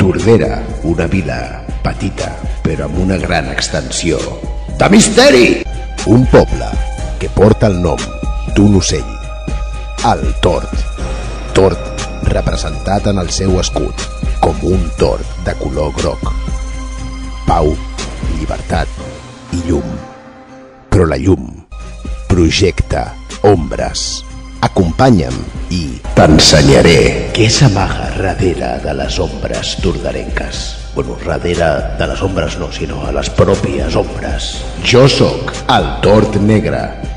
Tordera, una vila petita, però amb una gran extensió de misteri. Un poble que porta el nom d'un ocell, el tord. Tord representat en el seu escut com un tord de color groc. Pau, llibertat i llum. Però la llum projecta ombres. Acompanya'm i t'ensenyaré què s'amaga darrere de les ombres tordarenques. Bueno, darrere de les ombres no, sinó a les pròpies ombres. Jo sóc el Tord Negre.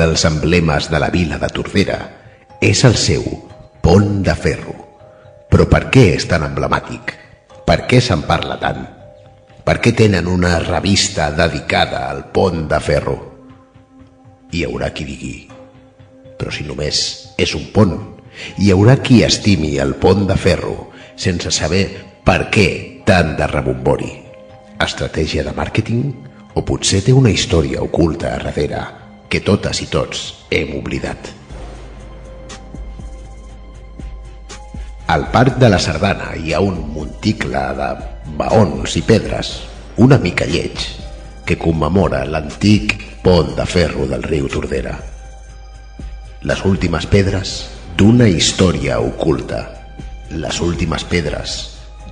Dels emblemes de la vila de Tordera és el seu pont de ferro. Però per què és tan emblemàtic? Per què se'n parla tant? Per què tenen una revista dedicada al pont de ferro? Hi haurà qui digui, però si només és un pont, hi haurà qui estimi el pont de ferro sense saber per què tant de rebombori. Estratègia de màrqueting? O potser té una història oculta a darrere que totes i tots hem oblidat. Al Parc de la Sardana hi ha un monticle de maons i pedres, una mica lleig, que commemora l'antic pont de ferro del riu Tordera. Les últimes pedres d'una història oculta. Les últimes pedres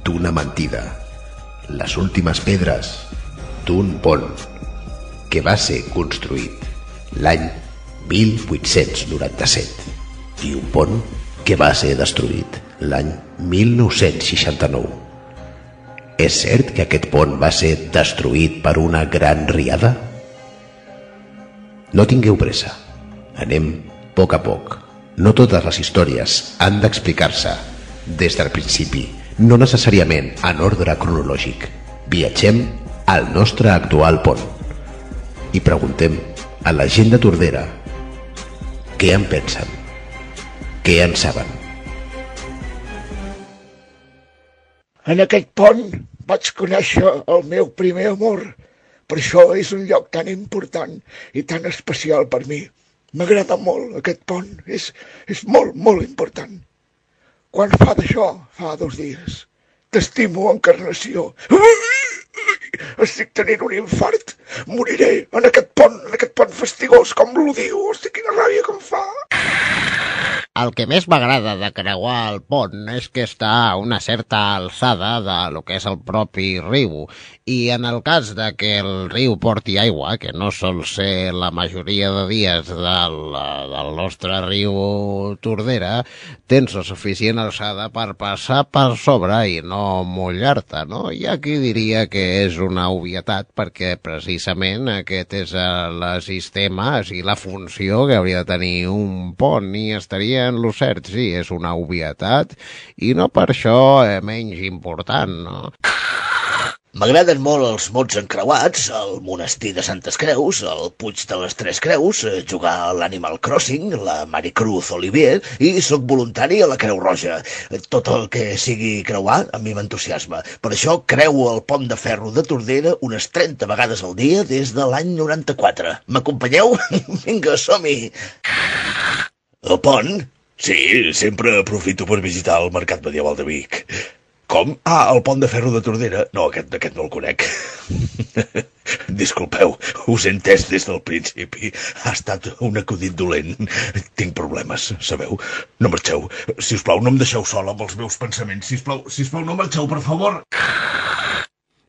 d'una mentida. Les últimes pedres d'un pont que va ser construït l'any 1897 i un pont que va ser destruït l'any 1969. És cert que aquest pont va ser destruït per una gran riada? No tingueu pressa. Anem a poc a poc. No totes les històries han d'explicar-se des del principi, no necessàriament en ordre cronològic. Viatgem al nostre actual pont i preguntem a la gent de Tordera què en pensen, què en saben. En aquest pont vaig conèixer el meu primer amor. Per això és un lloc tan important i tan especial per mi. M'agrada molt aquest pont, és, és molt, molt important. Quan fa d'això? Fa dos dies. T'estimo, encarnació. Estic tenint un infart. Moriré en aquest pont, en aquest pont fastigós, com l'odio. Hosti, quina ràbia que em fa. El que més m'agrada de creuar el pont és que està a una certa alçada de lo que és el propi riu i en el cas de que el riu porti aigua, que no sol ser la majoria de dies del, del nostre riu Tordera, tens la suficient alçada per passar per sobre i no mullar-te, no? Hi ha qui diria que és una obvietat perquè precisament aquest és el sistema i la funció que hauria de tenir un pont i estaria en lo cert, sí, és una obvietat i no per això eh, menys important, no? M'agraden molt els mots encreuats, el monestir de Santes Creus, el Puig de les Tres Creus, eh, jugar a l'Animal Crossing, la Maricruz Olivier i sóc voluntari a la Creu Roja. Tot el que sigui creuar a mi m'entusiasma. Per això creuo el pont de ferro de Tordera unes 30 vegades al dia des de l'any 94. M'acompanyeu? Vinga, som-hi! El pont? Sí, sempre aprofito per visitar el Mercat Medieval de Vic. Com? Ah, el pont de ferro de Tordera? No, aquest, aquest no el conec. Disculpeu, us he entès des del principi. Ha estat un acudit dolent. Tinc problemes, sabeu? No marxeu. Si us plau, no em deixeu sol amb els meus pensaments. Si us plau, si us plau, no marxeu, per favor.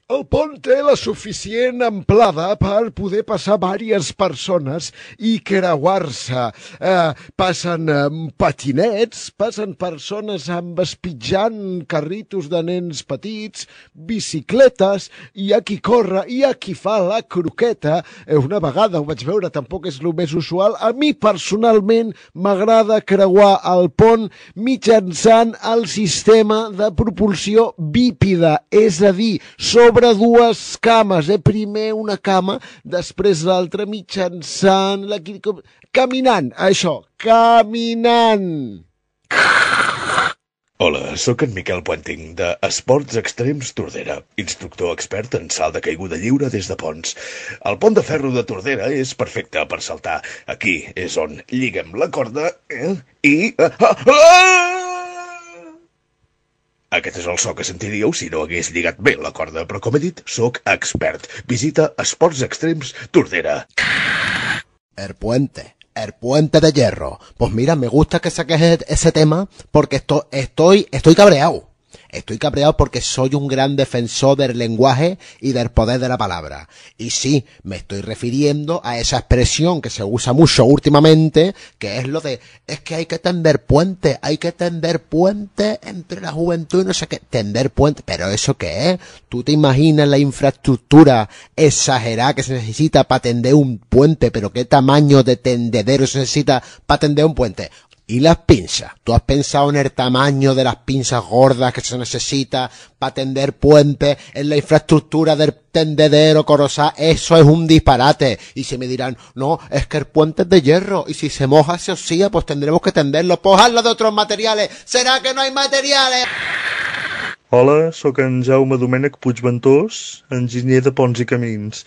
El pont té la suficient amplada per poder passar diverses persones i creuar-se. Eh, passen eh, patinets, passen persones amb espitjant carritos de nens petits, bicicletes, hi ha qui corre, hi ha qui fa la croqueta. Eh, una vegada ho vaig veure, tampoc és el més usual. A mi personalment m'agrada creuar el pont mitjançant el sistema de propulsió bípida, és a dir, sobre sobre dues cames, eh? primer una cama, després l'altra mitjançant la... caminant, això, caminant. Hola, sóc en Miquel Puenting, de Esports Extrems Tordera, instructor expert en salt de caiguda lliure des de ponts. El pont de ferro de Tordera és perfecte per saltar. Aquí és on lliguem la corda eh? i... Ah, ah, ah! Aquest és el so que sentiríeu si no hagués lligat bé la corda, però com he dit, sóc expert. Visita Esports Extrems Tordera. El puente. El puente de hierro. Pues mira, me gusta que saques ese tema porque estoy, estoy, estoy cabreado. Estoy cabreado porque soy un gran defensor del lenguaje y del poder de la palabra. Y sí, me estoy refiriendo a esa expresión que se usa mucho últimamente, que es lo de, es que hay que tender puente, hay que tender puente entre la juventud y no sé qué, tender puente, pero eso qué es? ¿Tú te imaginas la infraestructura exagerada que se necesita para tender un puente, pero qué tamaño de tendedero se necesita para tender un puente? ¿Y las pinzas? ¿Tú has pensado en el tamaño de las pinzas gordas que se necesita para tender puentes en la infraestructura del tendedero Corozá? Eso es un disparate. Y se me dirán, no, es que el puente es de hierro y si se moja, se oscila, pues tendremos que tenderlo. Pues hazlo de otros materiales. ¿Será que no hay materiales? Hola, sóc en Jaume Domènec Puigventós, enginyer de ponts i camins.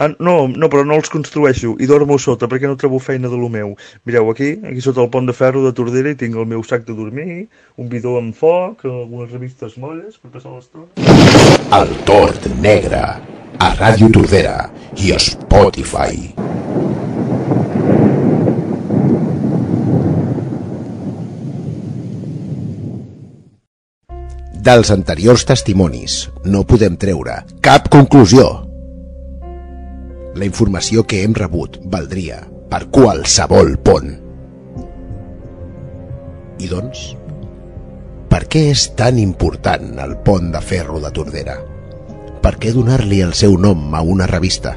Ah, no, no, però no els construeixo i dormo sota perquè no trobo feina de lo meu. Mireu, aquí, aquí sota el pont de ferro de Tordera hi tinc el meu sac de dormir, un bidó amb foc, algunes revistes molles per passar l'estona. El Tord Negre, a Ràdio Tordera i a Spotify. Dels anteriors testimonis no podem treure cap conclusió. La informació que hem rebut valdria per qualsevol pont. I doncs, per què és tan important el pont de ferro de Tordera? Per què donar-li el seu nom a una revista?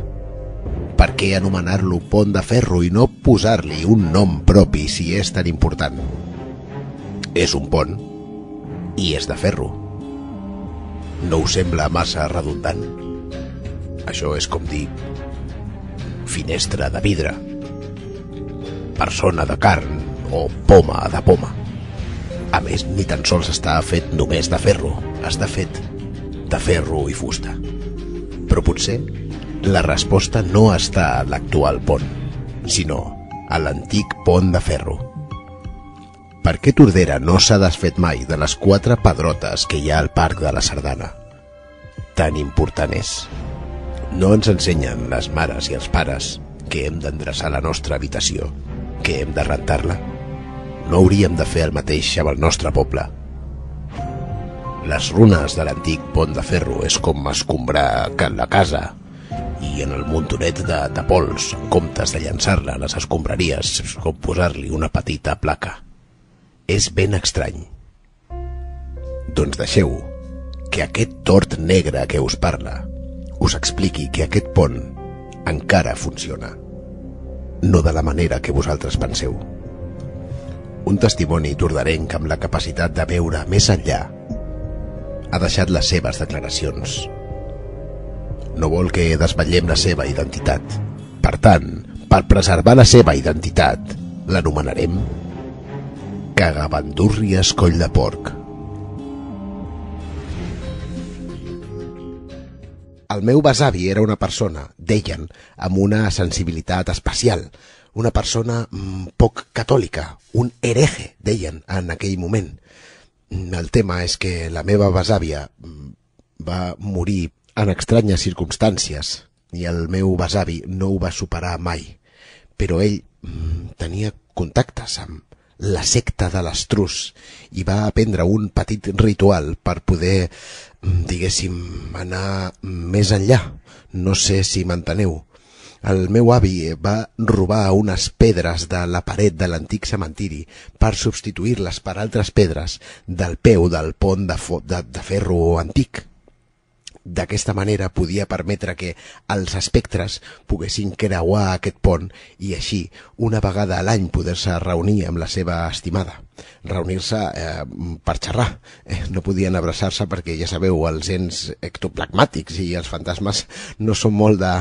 Per què anomenar-lo pont de ferro i no posar-li un nom propi si és tan important? És un pont i és de ferro. No us sembla massa redundant? Això és com dir finestra de vidre, persona de carn o poma de poma. A més, ni tan sols està fet només de ferro, està fet de ferro i fusta. Però potser la resposta no està a l'actual pont, sinó a l'antic pont de ferro. Per què Tordera no s'ha desfet mai de les quatre pedrotes que hi ha al Parc de la Sardana? Tan important és. No ens ensenyen les mares i els pares que hem d'endreçar la nostra habitació, que hem de rentar-la. No hauríem de fer el mateix amb el nostre poble. Les runes de l'antic pont de ferro és com escombrar la casa i en el muntonet de, de pols, en comptes de llançar-la a les escombraries, és com posar-li una petita placa. És ben estrany. Doncs deixeu que aquest tort negre que us parla us expliqui que aquest pont encara funciona. No de la manera que vosaltres penseu. Un testimoni tordarenc amb la capacitat de veure més enllà ha deixat les seves declaracions. No vol que desvetllem la seva identitat. Per tant, per preservar la seva identitat, l'anomenarem Cagabandúrries Coll de Porc. El meu besavi era una persona, deien, amb una sensibilitat especial, una persona mm, poc catòlica, un hereje, deien en aquell moment. Mm, El tema és que la meva besàvia mm, va morir en estranyes circumstàncies i el meu besavi no ho va superar mai, però ell tenia contactes amb la secta de l'estrus i va aprendre un petit ritual per poder, diguéssim, anar més enllà. No sé si m'enteneu. El meu avi va robar unes pedres de la paret de l'antic cementiri per substituir-les per altres pedres del peu del pont de, de, de ferro antic. D'aquesta manera podia permetre que els espectres poguessin creuar aquest pont i així, una vegada a l'any, poder-se reunir amb la seva estimada. Reunir-se eh, per xerrar. Eh, no podien abraçar-se perquè, ja sabeu, els ens ectoplasmàtics i els fantasmes no són molt de,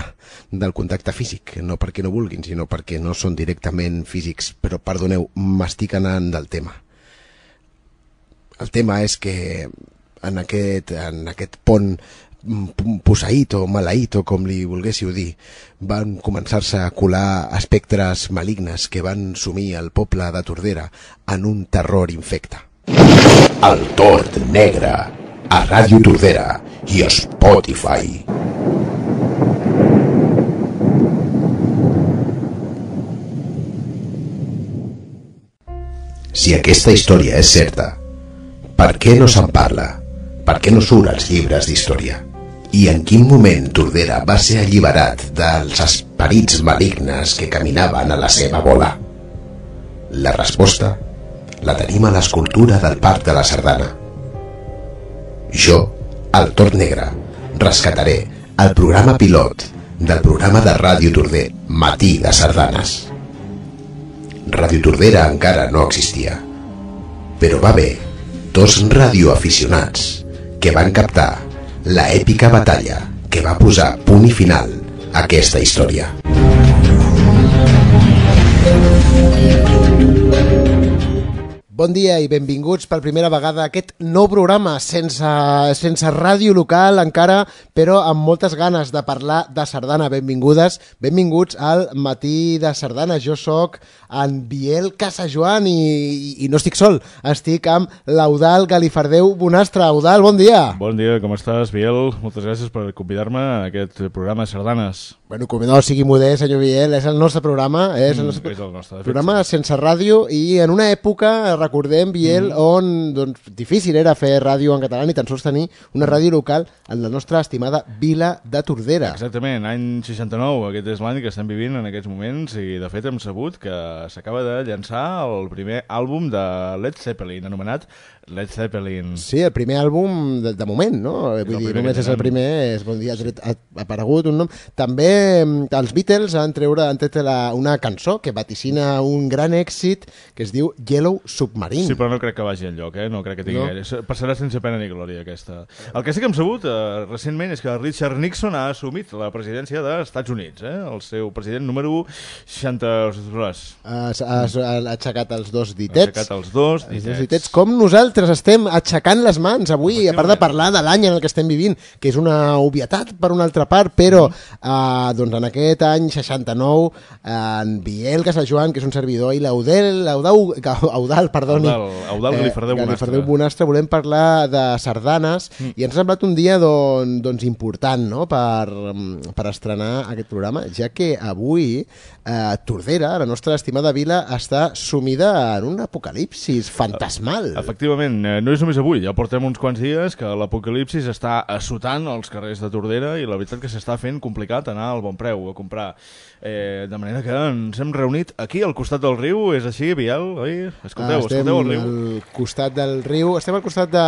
del contacte físic, no perquè no vulguin, sinó perquè no són directament físics. Però, perdoneu, m'estic anant del tema. el tema és que en aquest, en aquest pont posseït o maleït o com li volguéssiu dir, van començar-se a colar espectres malignes que van sumir el poble de Tordera en un terror infecte. El Tord Negre, a Ràdio Tordera i a Spotify. Si aquesta història és certa, per què no se'n parla? Per què no surt als llibres d'història? I en quin moment Tordera va ser alliberat dels esperits malignes que caminaven a la seva bola? La resposta la tenim a l'escultura del Parc de la Sardana. Jo, el Tord Negre, rescataré el programa pilot del programa de Ràdio Torder Matí de Sardanes. Ràdio Tordera encara no existia, però va haver dos radioaficionats que van captar la èpica batalla que va posar punt i final a aquesta història. Bon dia i benvinguts per primera vegada a aquest nou programa sense, sense ràdio local encara, però amb moltes ganes de parlar de sardana. Benvingudes, benvinguts al Matí de Sardana. Jo sóc en Biel Casajoan i, i, i no estic sol, estic amb l'Eudal Galifardeu Bonastre. Eudal, bon dia. Bon dia, com estàs, Biel? Moltes gràcies per convidar-me a aquest programa de sardanes. Bueno, com no sigui modest, senyor Biel, és el nostre programa, és el nostre, Mm, és el nostre, programa sense ràdio i en una època, recordem, Biel, Mm. on doncs, difícil era fer ràdio en català ni tan sols tenir una ràdio local en la nostra estimada Vila de Tordera. Exactament, any 69, aquest és l'any que estem vivint en aquests moments i de fet hem sabut que s'acaba de llançar el primer àlbum de Led Zeppelin, anomenat Led Zeppelin. Sí, el primer àlbum de, de moment, no? Vull el dir, només és el primer, és bon dia, ha, ha, ha aparegut un nom. També mm, els Beatles han, treure, han tret la, una cançó que vaticina un gran èxit que es diu Yellow Submarine. Sí, però no crec que vagi enlloc, eh? No crec que tingui No? gaire. Passarà sense pena ni glòria, aquesta. El que sí que hem sabut eh, recentment és que Richard Nixon ha assumit la presidència dels Estats Units, eh? El seu president número 60... Ostres, Has, has, ha aixecat els dos ha ditets. aixecat els dos Els dos ditets. ditets. Com nosaltres estem aixecant les mans avui, a part de parlar de l'any en el que estem vivint, que és una obvietat per una altra part, però eh, doncs en aquest any 69, eh, en Biel Casajoan, que és un servidor, i l'Eudel, l'Eudau, Eudal, perdoni, Eudal Galifardeu Bonastre. Galifardeu Bonastre, volem parlar de sardanes, Mm. i ens ha semblat un dia don, doncs, important no? per, mm, per estrenar aquest programa, ja que avui eh, Tordera, la nostra estimada vila, està sumida en un apocalipsis fantasmal. Efectivament, eh, no és només avui, ja portem uns quants dies que l'apocalipsis està assotant els carrers de Tordera i la veritat que s'està fent complicat anar al bon preu a comprar. Eh, de manera que ens hem reunit aquí al costat del riu, és així, Biel? Oi? Escolteu, Ah, escolteu el riu? al costat del riu, estem al costat de,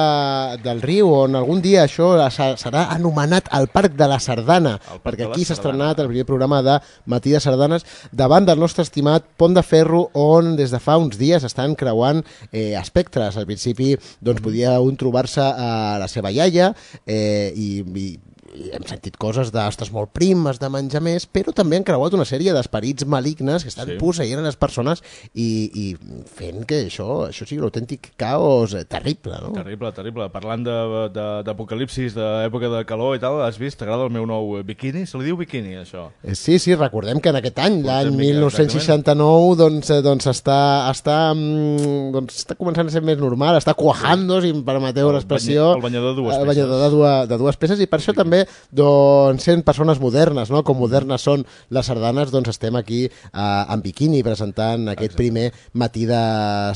del riu on algun dia això se- serà anomenat el Parc de la Sardana, perquè aquí s'ha estrenat el primer programa de Matí de Sardanes davant del nostre estimat Pont de Ferro on des de fa uns dies estan creuant eh, espectres. Al principi doncs, podia un trobar-se a la seva iaia eh, i i hem sentit coses estàs molt prim, has de menjar més, però també han creuat una sèrie d'esperits malignes que estan Sí. sí. posseint les persones i, i fent que això, això sigui un autèntic caos eh, terrible, no? Terrible, terrible. Parlant de- de- d'apocalipsis, d'època de calor i tal, has vist? T'agrada el meu nou biquini? Se li diu biquini, això. Eh, Sí, sí, recordem que en aquest any, l'any Portem mica, 1969, doncs, eh, doncs està, està, mm, doncs està començant a ser més normal, està cuajando, si em permeteu El l'expressió. el banyador de dues El peces. banyador de dues, de dues peces, i per això també, doncs, sent persones modernes, no? com modernes són les sardanes, doncs estem aquí eh, en biquini presentant aquest primer matí de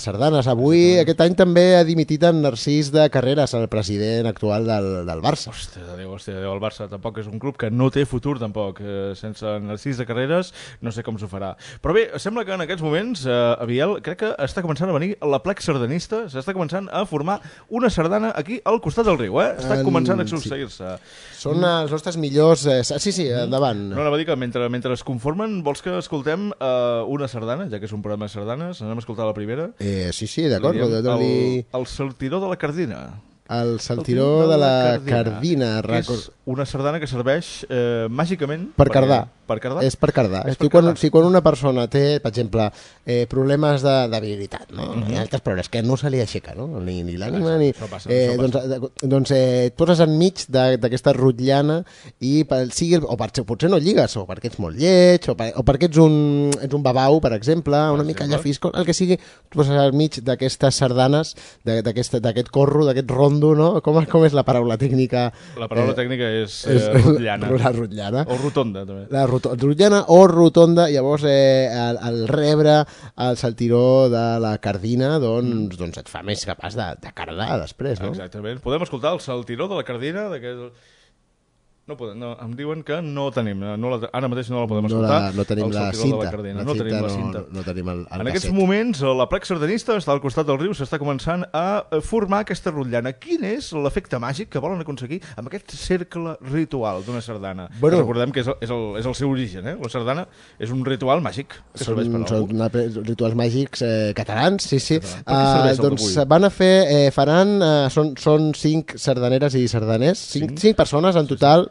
sardanes. Avui, aquest any, també ha dimitit en Narcís de Carreras, el president actual del, del Barça. Hòstia de Déu, hòstia de Déu, el Barça tampoc és un club que no té futur tampoc, eh, sense Narcís de Carreres no sé com s'ho farà. Però bé, sembla que en aquests moments, eh, a Biel, crec que està començant a venir la plec sardanista, s'està començant a formar una sardana aquí al costat del riu, eh? Està En- començant a sí. succeir-se. Són els nostres millors... Eh, sí, sí, endavant. No, anava a dir que mentre, mentre es conformen, vols que escoltem eh, una sardana, ja que és un programa de sardanes, anem a escoltar la primera? Eh, sí, sí, d'acord. El, el saltiró de la cardina. el saltiró de la Cardina. És Record... una sardana que serveix eh, màgicament... Per perquè- cardar. Per cardar? És per cardar. És És per quan, cardar. si quan una persona té, per exemple, eh, problemes de debilitat, no? Hi ha altres problemes que no se li aixeca, no? Ni, ni l'ànima, ni... això passa, eh, això doncs eh, doncs eh, et poses enmig d'aquesta rotllana i per, sigui, o per, potser no lligues, o perquè ets molt lleig, o, per, o perquè ets un, ets un babau, per exemple, una mica exemple. llafisco, el que sigui, et poses enmig d'aquestes sardanes, d'aquest corro, d'aquest rondo, no? Com, com és la paraula tècnica? La paraula Eh, tècnica és, és eh, rotllana. La rotllana. O rotonda, també. La roto- rotllana o rotonda, llavors eh, al, al rebre el saltiró de la cardina doncs, doncs et fa més capaç de, de cardar després, no? Exactament. Podem escoltar el saltiró de la cardina d'aquest... No, podem, no, em diuen que no tenim, no la, ara mateix no la podem No, escoltar. la, no tenim la cinta. La cardina. La no cinta tenim la no, cinta. no tenim el, el En aquests casset. moments, la plec sardanista està al costat del riu, s'està començant a eh, formar aquesta rotllana. Quin és l'efecte màgic que volen aconseguir amb aquest cercle ritual d'una sardana? Bueno. Recordem que és el, és, el, és el seu origen, eh? La sardana és un ritual màgic que Són, per són una- rituals màgics eh, catalans, sí, sí. El doncs van a fer, eh, faran, eh, són, són cinc sardaneres i sardaners, cinc, cinc persones en total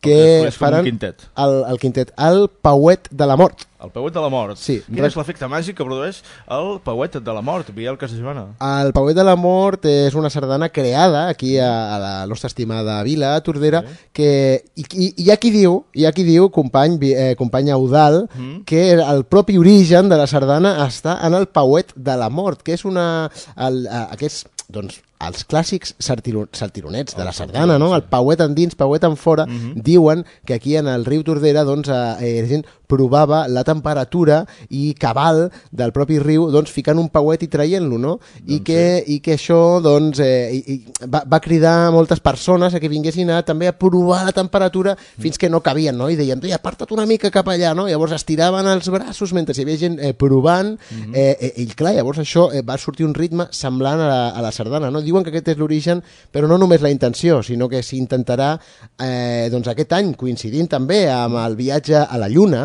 que faran quintet. el, el quintet, el pauet de la mort. El pauet de la mort. Sí, Quin és l'efecte màgic que produeix el pauet de la mort, Biel Casajoana? El Pauet de la Mort és una sardana creada aquí a, a la nostra estimada vila, a Tordera, que i, i, hi ha qui diu, hi ha qui diu, company, eh, company Eudal, Mm. que el propi origen de la sardana està en el Pauet de la Mort, que és una... El, a, aquests, doncs, els clàssics sartiro, saltironets de la sardana, no? El pauet endins, pauet en fora, diuen que aquí en el riu Tordera, doncs, eh, la gent provava la temperatura i cabal del propi riu, doncs, ficant un pauet i traient-lo, no? I, que, I que això, doncs, eh, i, i va, va cridar moltes persones a que vinguessin a, també a provar la temperatura fins que no cabien, no? I deien, "Ei, aparta't una mica cap allà, no? Llavors estiraven els braços mentre hi havia gent eh, provant, eh, eh, i clar, llavors això eh, va sortir un ritme semblant a la, a la sardana, no? Diuen que aquest és l'origen, però no només la intenció, sinó que s'intentarà, eh, doncs aquest any, coincidint també amb el viatge a la Lluna,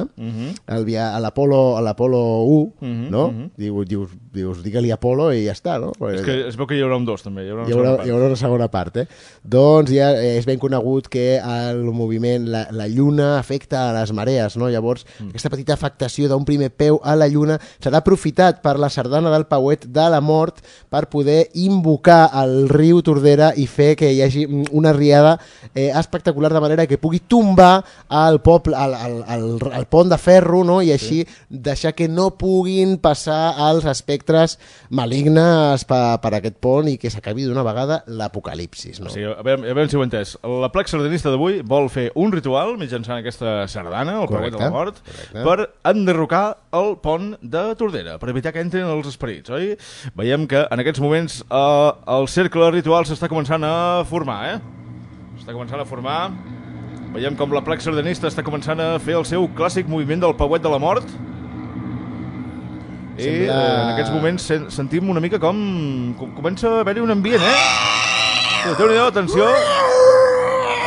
el via a l'Apolo a l'Apolo 1, no? Diu, dius, dius digue-li Apolo i ja està, no? És que es veu que hi haurà un dos, també. Hi haurà una hi haurà, segona hi haurà una segona part, eh? Doncs ja eh, és ben conegut que el moviment, la, la lluna afecta a les marees, no? Llavors, Mm. aquesta petita afectació d'un primer peu a la lluna serà aprofitat per la sardana del Pauet de la Mort per poder invocar el riu Tordera i fer que hi hagi mm, una riada eh, espectacular de manera que pugui tombar el poble, el, el, el, el pont de ferro, no? I així deixar que no puguin passar els espectres malignes per, per aquest pont i que s'acabi d'una vegada l'apocalipsis, no? O sigui, a veure, a veure si ho he entès. La plec sardanista d'avui vol fer un ritual mitjançant aquesta sardana, el Pauet de la Correcte, Mort, correcte. per enderrocar el pont de Tordera, per evitar que entrin els esperits, oi? Veiem que en aquests moments eh, el cercle ritual s'està començant a formar, eh? Està començant a formar. Veiem com la plec sardanista està començant a fer el seu clàssic moviment del Pauet de la Mort. I Sembla- eh, en aquests moments sen sentim una mica com, com comença a haver-hi un ambient, eh? Déu-n'hi-do, atenció.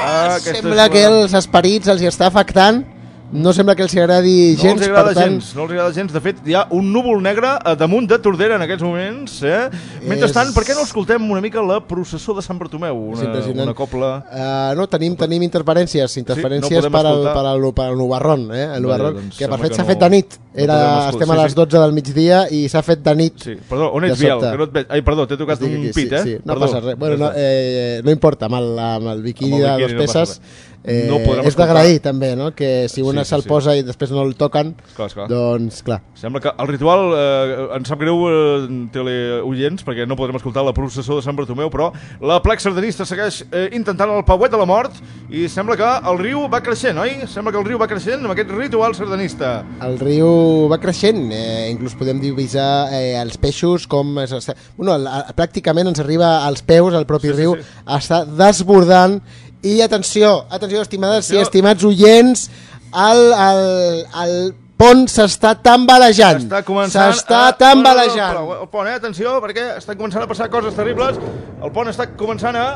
Ah, Sembla és que els esperits els hi està afectant, no sembla que els agradi No gens, els agrada per tant... gens, no els agrada gens. De fet, hi ha un núvol negre a damunt de Tordera en aquests moments. Eh? Mentrestant, És- per què no escoltem una mica la processó de Sant Bartomeu? Una, una copla... Uh, no, tenim, tenim interferències, interferències podem per, al, per, al, per al Nubarrón, eh? El Nubarrón, doncs que per fet s'ha no- fet de nit. no Era, escoltar. estem a Sí, les sí. 12 del migdia i s'ha fet de nit. Sí, perdó, on De ets, Biel? Que no et veig. Ai, perdó, t'he tocat un pit, sí, eh? Sí, no perdó. passa res. Bueno, no, eh, no importa, amb el, amb el biquini, Amb el de biquini dos no passa peces, eh, No és d'agrair també, no? Que si una Sí, sí, se'l sí. posa i després no el toquen, Esclar, esclar. doncs clar. Sembla que el ritual, eh, em sap greu eh, teleoients, perquè no podrem escoltar la processó de Sant Bartomeu, però la plec sardanista segueix eh, intentant el pauet de la mort i sembla que el riu va creixent, oi? Sembla que el riu va creixent amb aquest ritual sardanista. El riu va creixent, eh, inclús podem divisar eh, els peixos com... Es, es, bueno, pràcticament ens arriba als peus, el propi Sí, sí, riu sí. està desbordant i atenció, atenció estimades Atenció. i estimats oients, el, el, el pont s'està tambalejant. Està començant S'està a... tambalejant. No, no, no, el pont, eh? Atenció, perquè estan començant a passar coses terribles. El pont està començant a,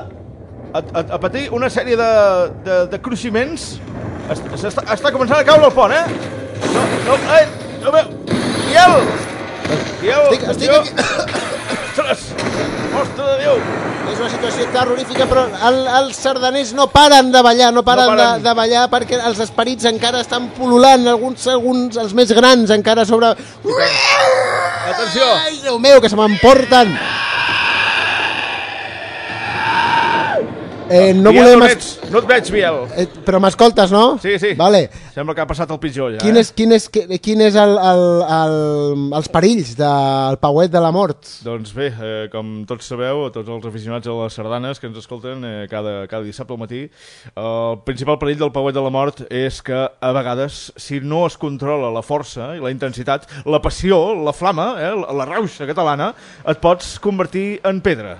a, a, a patir una sèrie de, de, de cruiximents. Es- S'està està començant a caure el pont, eh? No, no, ai, no veu. Biel! Biel, Estic- estic atenció. Ostres! Ostres de Déu! És una situació terrorífica, però el, els sardaners no paren de ballar, no paren, No de, paren. de ballar perquè els esperits encara estan pululant, alguns, alguns els més grans encara sobre... Atenció! Ai, Déu meu, que se m'emporten! Eh, no Biel, volem... no, ets, no et veig, Biel. Eh, però m'escoltes, no? Sí, sí. Vale. Sembla que ha passat el pitjor, ja. Quin eh? és, quin és, qui- quin és el, el, el, els perills del pauet de la mort? Doncs bé, eh, com tots sabeu, tots els aficionats a les sardanes que ens escolten eh, cada, cada dissabte al matí, el principal perill del pauet de la mort és que a vegades, si no es controla la força i la intensitat, la passió, la flama, eh, la, la rauxa catalana, et pots convertir en pedra.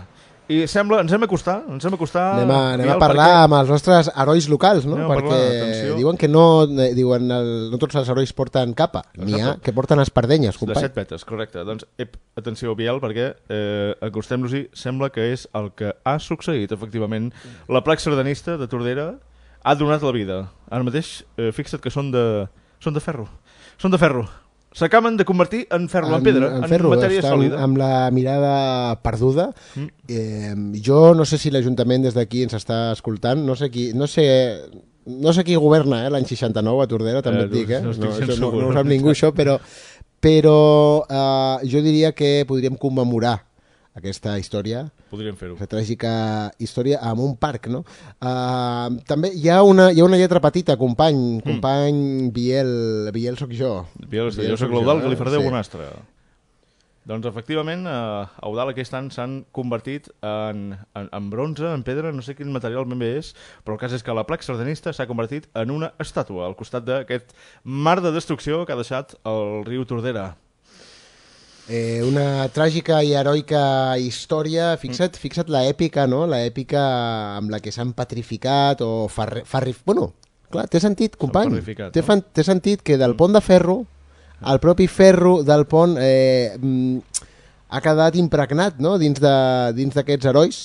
I sembla, ens hem acostat, ens hem acostat... Anem a, anem a parlar perquè- amb els nostres herois locals, no? Anem Perquè parlar, diuen que no, eh, diuen el, no tots els herois porten capa, n'hi ha que porten espardenyes, De company. set petes, correcte. Doncs, ep, atenció, Biel, perquè eh, acostem-nos-hi, sembla que és el que ha succeït, efectivament. La placa sardanista de Tordera ha donat la vida. Ara mateix, eh, fixa't que són de, són de ferro. Són de ferro. S'acaben de convertir en ferro, en, pedra, en, ferro, matèria estan sòlida. amb la mirada perduda. Mm. Eh, jo no sé si l'Ajuntament des d'aquí ens està escoltant, no sé qui, no sé, no sé qui governa eh, l'any 69 a Tordera, també Eh, et dic, eh? no No, això no, no ho sap ningú, això, però, però eh, jo diria que podríem commemorar aquesta història Podríem fer-ho. aquesta tràgica història amb un parc, no? Uh, també hi ha, una, hi ha una lletra petita, company, company Biel, Biel sóc jo. Biel, Biel jo sóc l'Eudal eh? Galifardeu Sí. Bonastre. Doncs, efectivament, eh, Eudal aquest any s'han convertit en, en, en bronze, en pedra, no sé quin material ben bé és, però el cas és que la placa sardanista s'ha convertit en una estàtua al costat d'aquest mar de destrucció que ha deixat el riu Tordera. Eh, una tràgica i heroica història, fixa't, fixa't la èpica, no? La èpica amb la que s'han petrificat o farri... farri... Bueno, clar, té sentit, company. Té, no? té sentit que del pont de ferro, el propi ferro del pont eh, mm, ha quedat impregnat no? dins de- dins d'aquests herois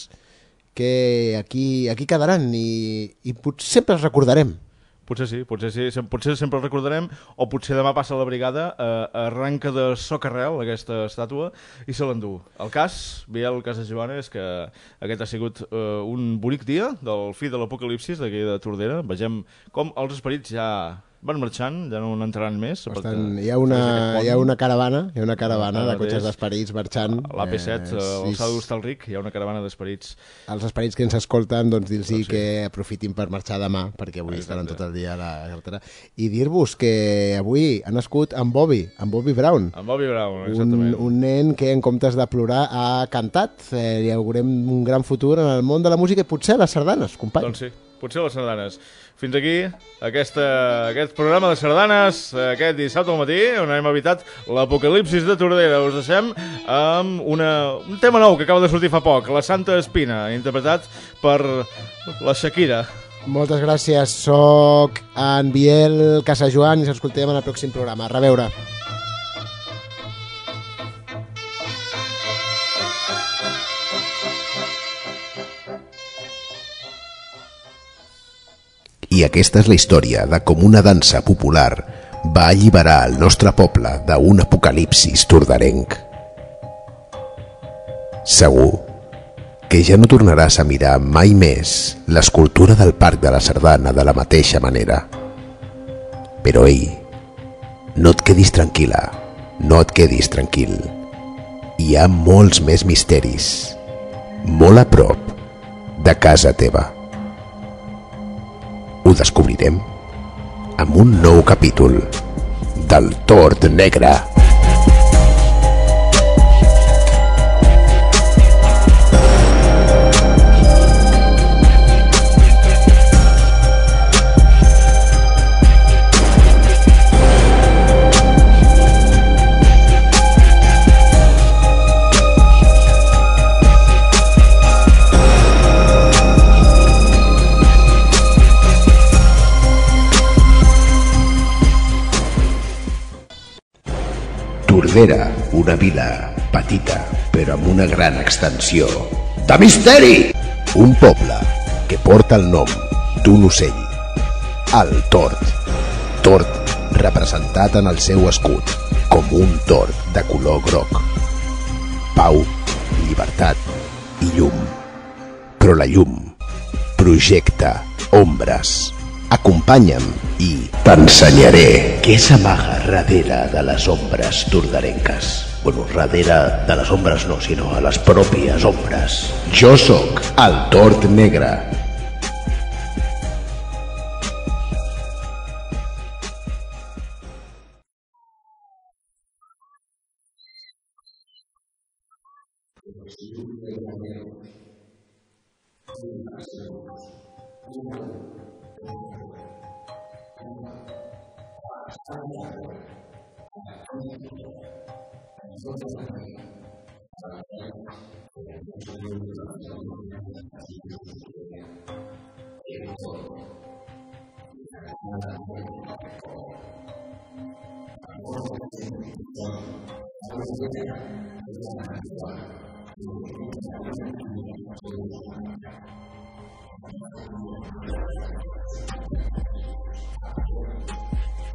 que aquí, aquí quedaran i, i potser sempre els recordarem. Potser sí, potser sí, potser sempre el recordarem, o potser demà passa la brigada, eh, arranca de socarrel aquesta estàtua i se l'endú. El cas, Biel Casajoana, és que aquest ha sigut eh, un bonic dia del fi de l'apocalipsis d'aquí de Tordera. Vegem com els esperits ja van marxant, ja no n'entraran més. Perquè tant, hi ha a una, hi ha una caravana, hi ha una caravana Ara de cotxes d'esperits marxant. L'AP7, Eh, eh, sí, l'alçada d'Hostalric, hi ha una caravana d'esperits. els esperits que ens escolten, doncs dir-los Doncs sí. que aprofitin per marxar demà, perquè avui Exacte. estaran tot el dia a la carretera. I dir-vos que avui ha nascut en Bobby, en Bobby Brown. En Bobby Brown, Un, exactament. un nen que en comptes de plorar ha cantat, eh, li augurem un gran futur en el món de la música i potser a les sardanes, company. Doncs sí, potser les sardanes. Fins aquí aquesta, aquest programa de sardanes, eh, aquest dissabte al matí, on hem evitat l'apocalipsis de Tordera. Us deixem amb una, un tema nou que acaba de sortir fa poc, La Santa Espina, interpretat per la Shakira. Moltes gràcies, soc en Biel Casajoan i ens escoltem en el pròxim programa. A reveure. I aquesta és la història de com una dansa popular va alliberar el nostre poble d'un apocalipsis tordarenc. Segur que ja no tornaràs a mirar mai més l'escultura del Parc de la Sardana de la mateixa manera. Però ei, no et quedis tranquil·la, no et quedis tranquil. Hi ha molts més misteris, molt a prop de casa teva. Ho descobrirem amb un nou capítol del Tord Negre. Tordera, una vila petita, però amb una gran extensió. De misteri! Un poble que porta el nom d'un ocell. El tord. Tord representat en el seu escut com un tord de color groc. Pau, llibertat i llum. però la llum. Projecta ombres. Acompanya'm i t'ensenyaré què s'amaga darrere de les ombres tordarenques. Bueno, darrere de les ombres no, sinó a les pròpies ombres. Jo sóc el Tord Negre. 어.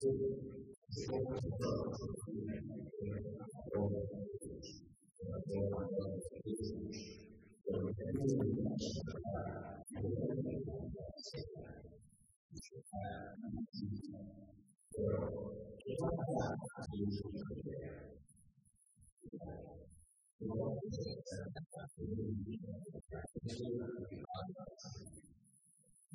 就是说，我们这个就是说，我们我们我们就是说，有人物形象，有人物形象色彩，还有剧情，还有灯光，还有音乐，还有就是说，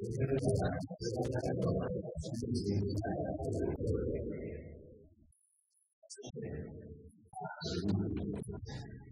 Thank you.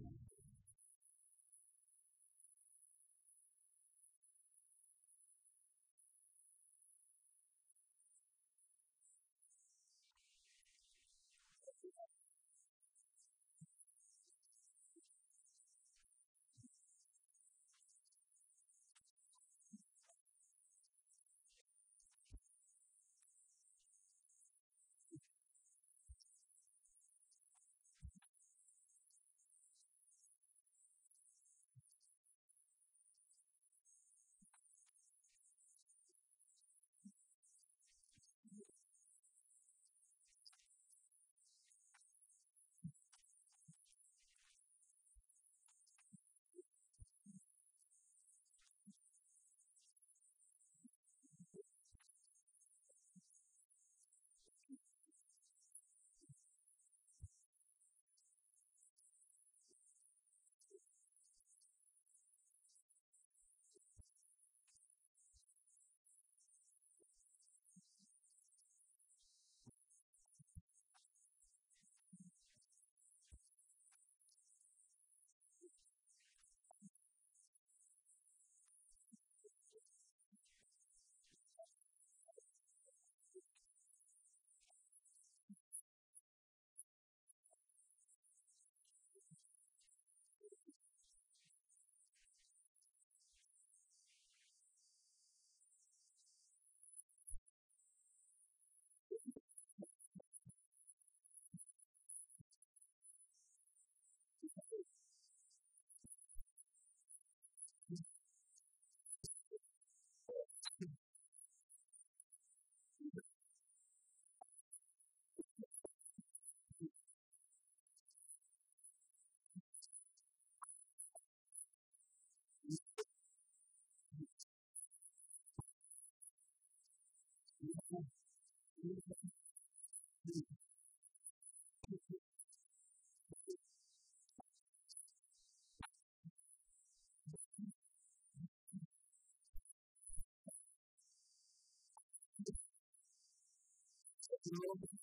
Thank you.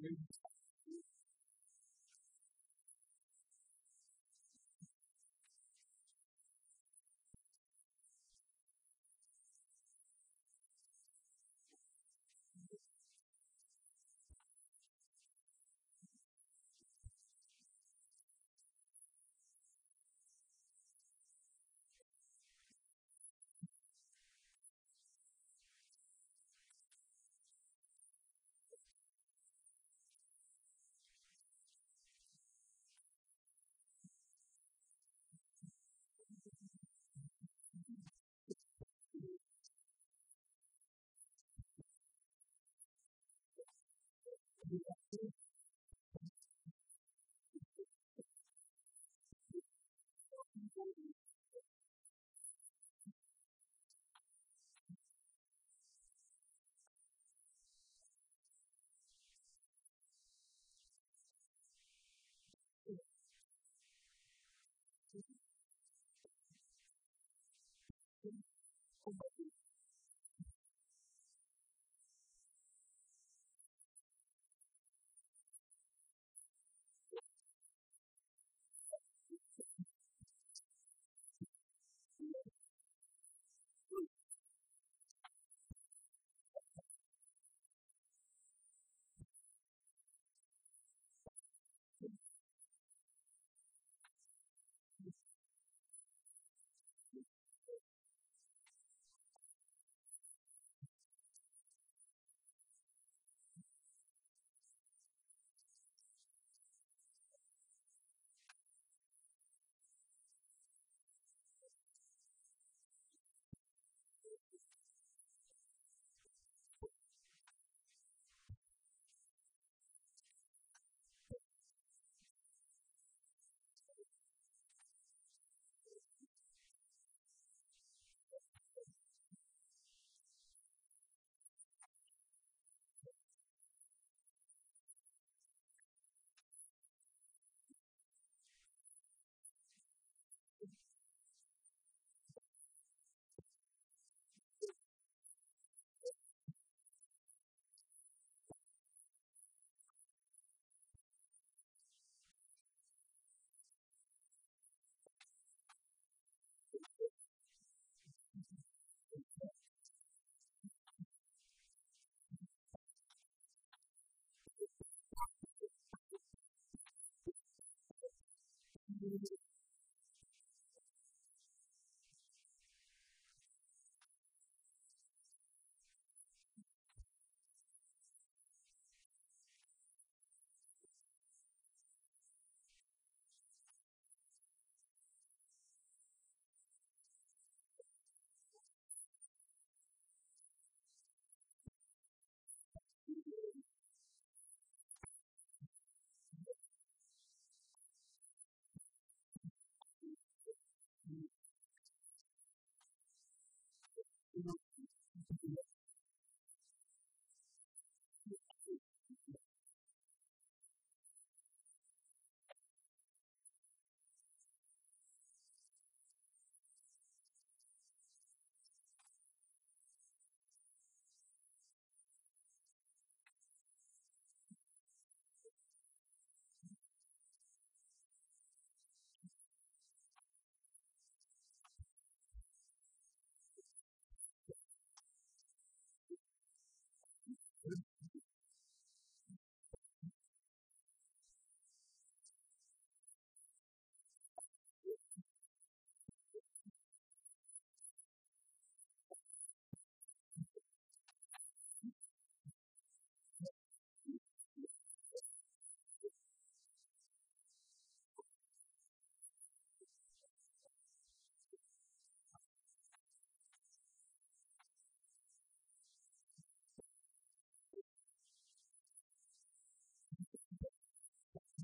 Jesus.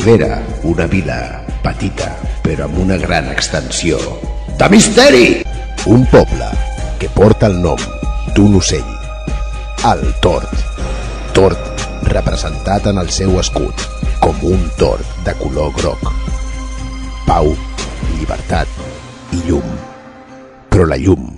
Tordera, una vila petita, però amb una gran extensió. De misteri! Un poble que porta el nom d'un ocell. El tort. Tort representat en el seu escut com un tort de color groc. Pau, llibertat i llum. Però la llum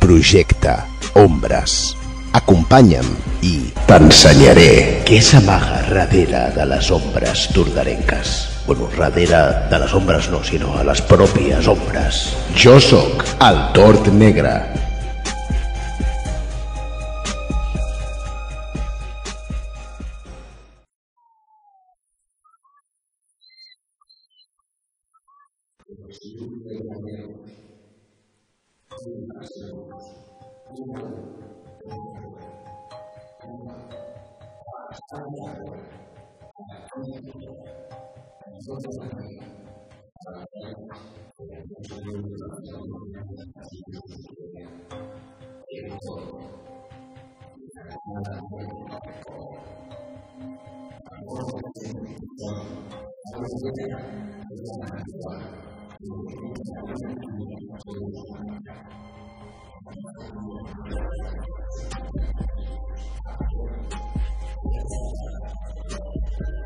projecta ombres. Acompanya'm i t'ensenyaré què s'amaga darrere de les ombres turdarenques. Bueno, darrere de les ombres no, sinó a les pròpies ombres. Jo sóc el Tord Negre, 三年多，三年多，你说这是什么？呃，我们是因为这个什么？还是因为这个什么？结果，呃，现在我们搞搞，然后我们就说，然后这个就是难度啊，就是说，这个难度就是说，然后我们就说。Thank you. すごい!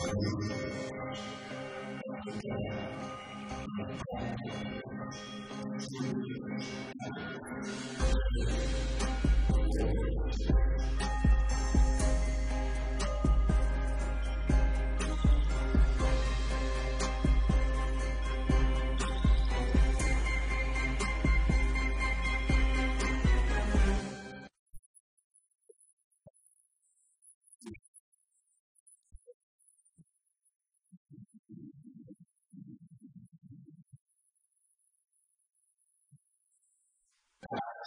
Thank you.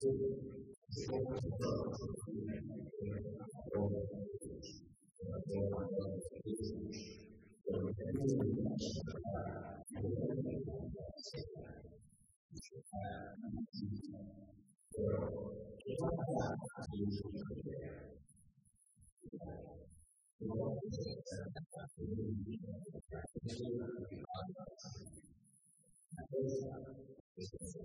都说到了，就是我们，呃，就是我们这个历史啊，有很多的记载，啊，那么其中有周代，就是说，啊，我们这个历史，其实有好多，好多，就是说。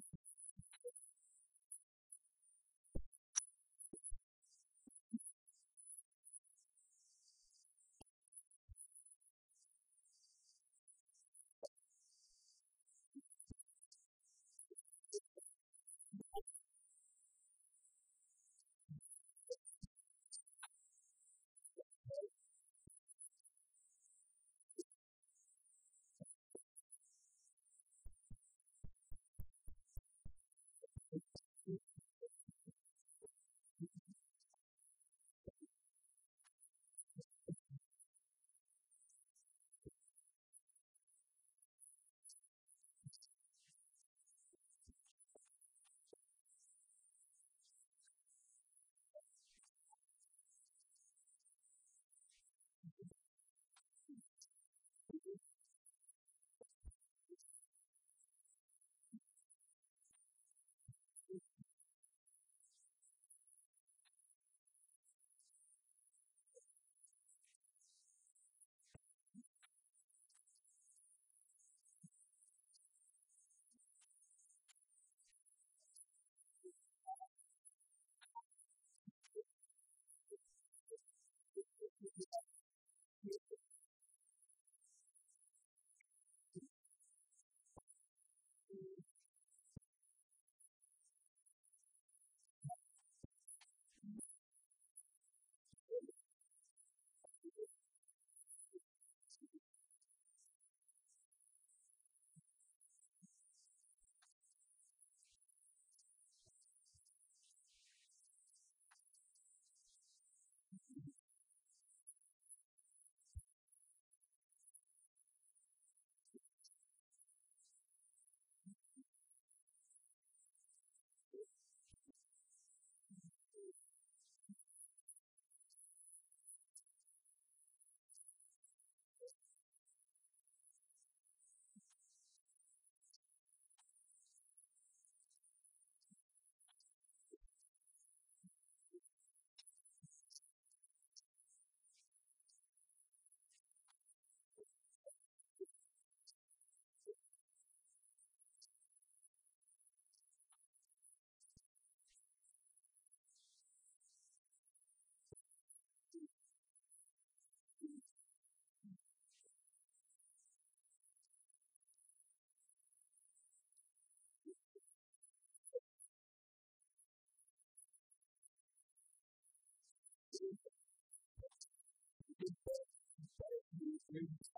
Jesus.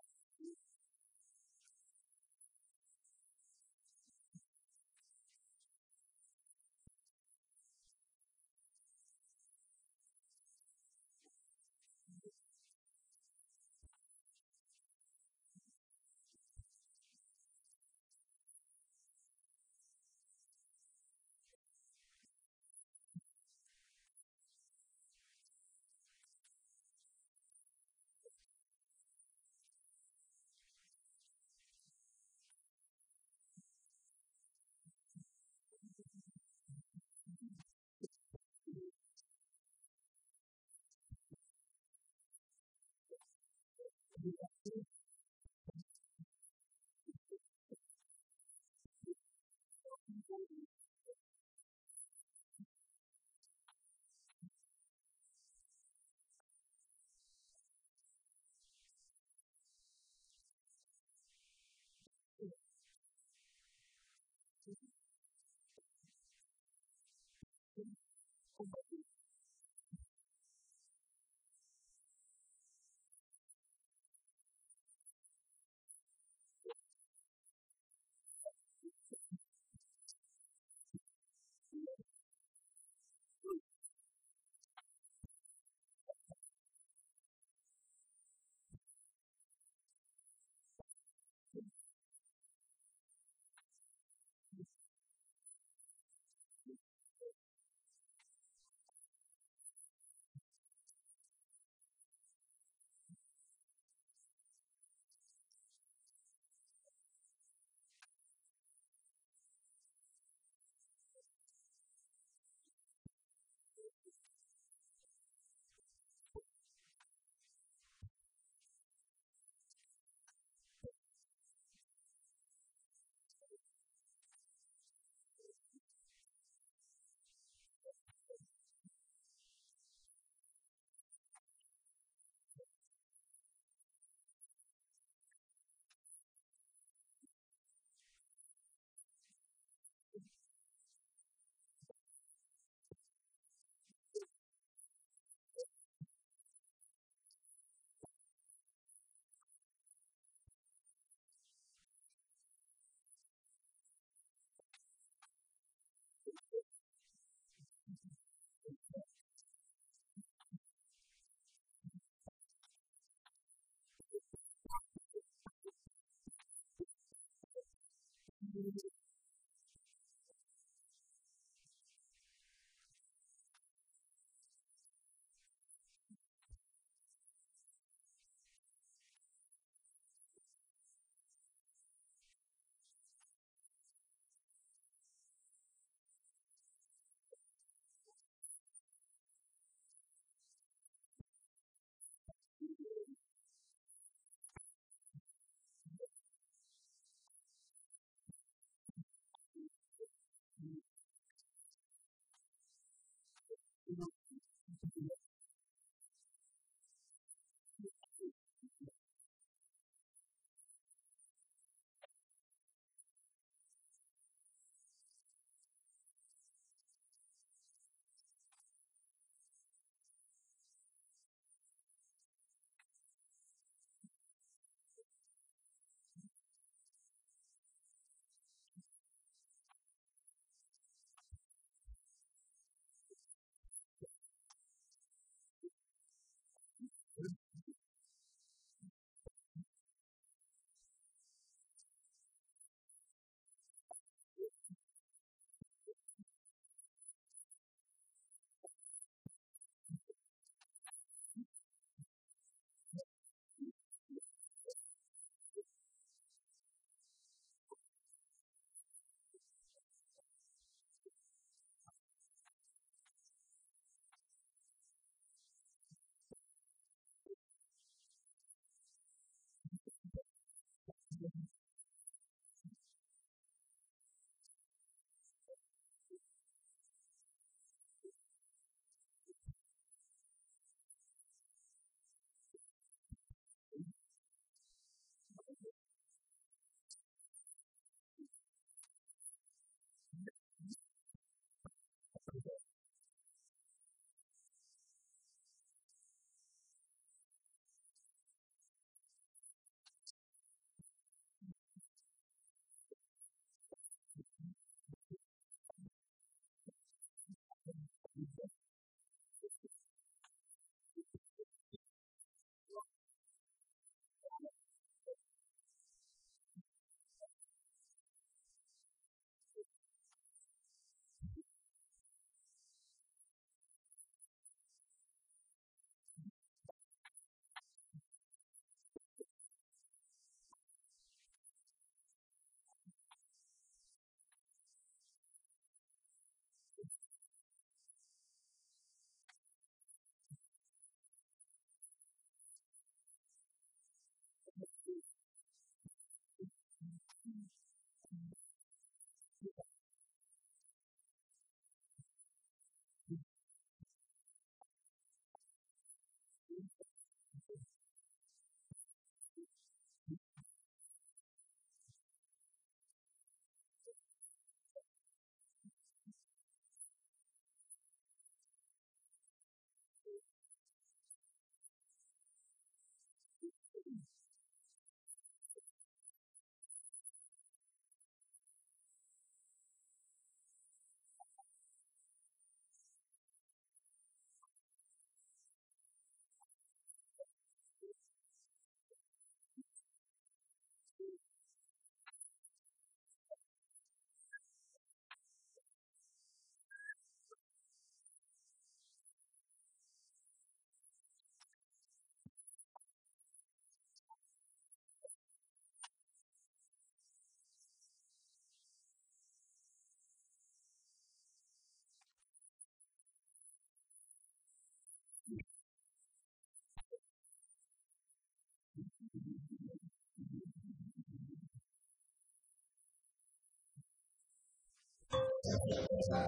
sẽ được trở ra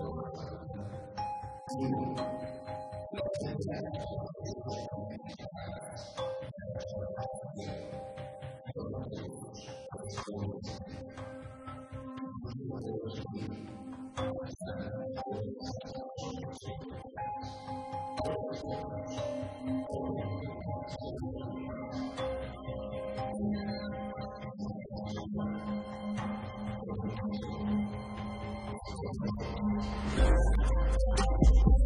rồi nhưng nó sẽ ra Thank you. Thank you.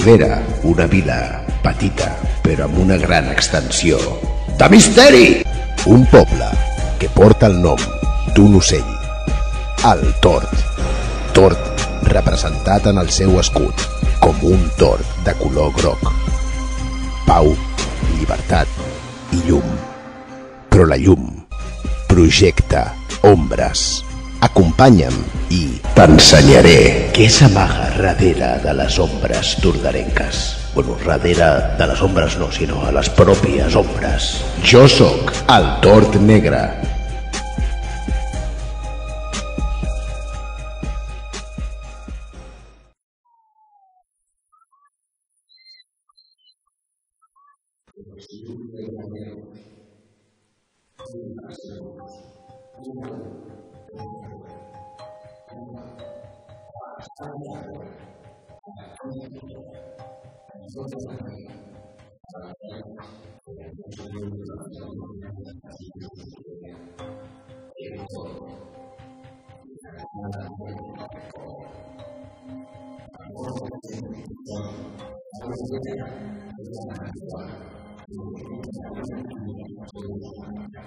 Tordera, una vila petita, però amb una gran extensió. De misteri! Un poble que porta el nom d'un ocell. El tort. Tort representat en el seu escut com un tort de color groc. Pau, llibertat i llum. Però la llum projecta ombres. Acompanya'm i t'ensenyaré què s'amaga darrere de les ombres tordarenques. Bueno, darrere de les ombres no, sinó a les pròpies ombres. Jo sóc el Tort Negre. 你说什么？咱们就是用这种方式，把技术学好，给以后。你看，咱们以后，咱们核心技术掌握在自己手里，就不用怕别人。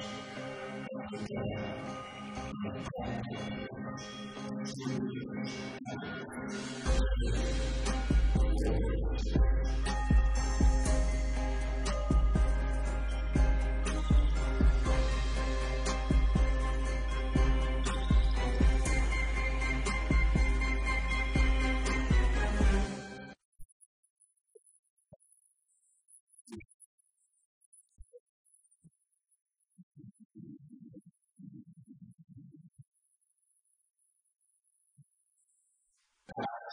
Thank you.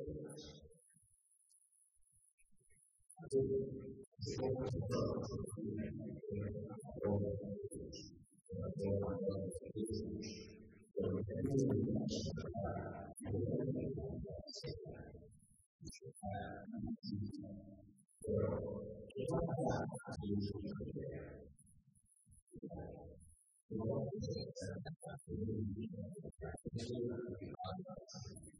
还有说的，就是说，呃，呃，就是我们年龄大的话，有的人喜欢现代，哎，那么喜欢，还有服装啊，就是特别，哎，还有就是，就是，就是，就是，就是。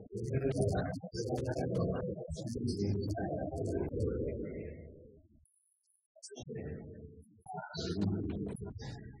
Thank you.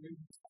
Jesus.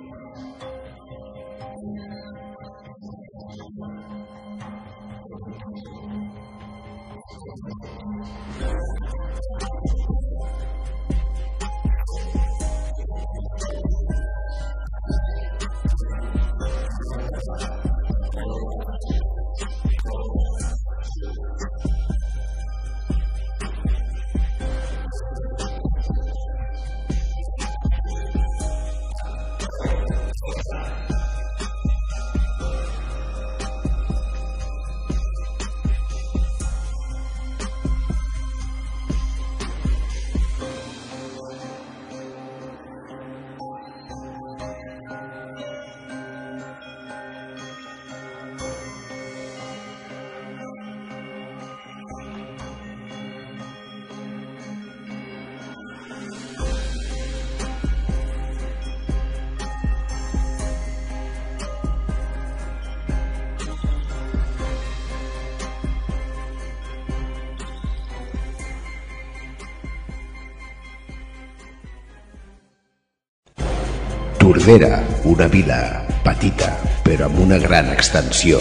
Tordera, una vila petita, però amb una gran extensió.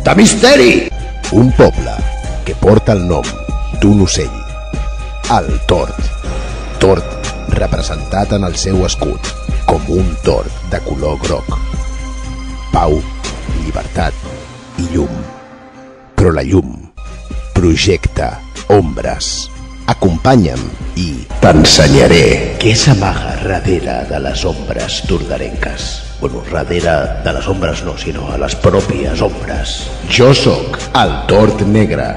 De misteri! Un poble que porta el nom d'un ocell. El tort. Tort representat en el seu escut com un tort de color groc. Pau, llibertat i llum. Però la llum projecta ombres. Acompanya'm i t'ensenyaré què s'amaga radera de las sombras turdarencas. Bueno, radera de las sombras no, sino a las propias sombras. Yo soc el Tort Negre,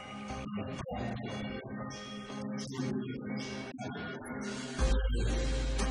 Thank you.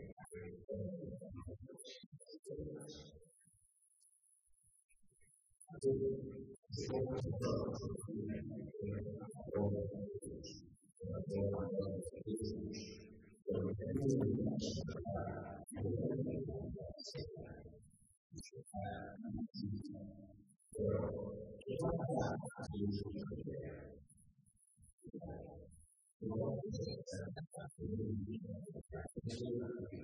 还有说的，就是说，呃，呃，就是我们现在的时代，有的人喜欢现代，哎，那么以前，就服装啊，就是特别，哎，然后以前的，就是以前，就是比较。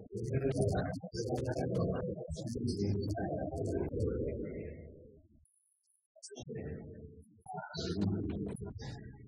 Thank you.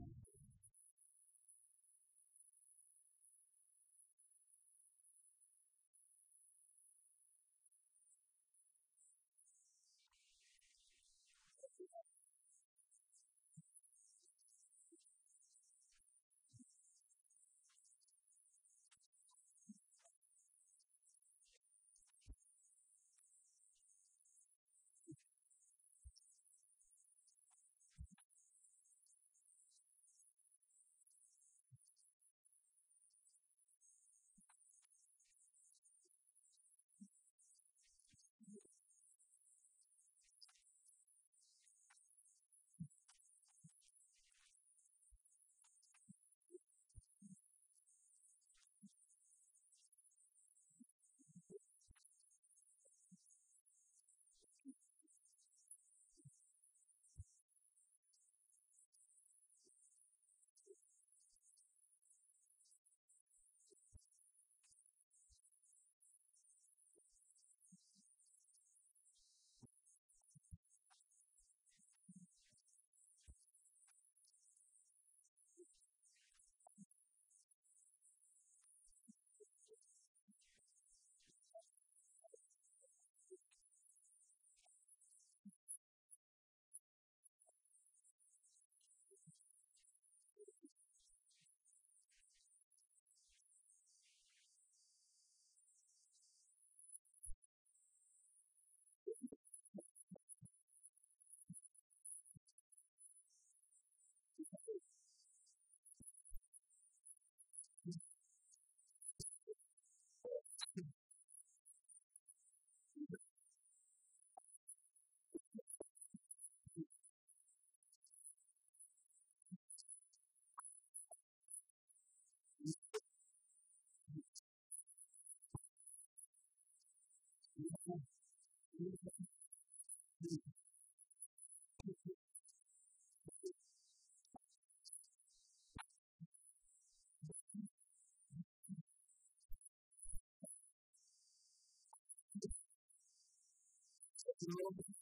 Thank you.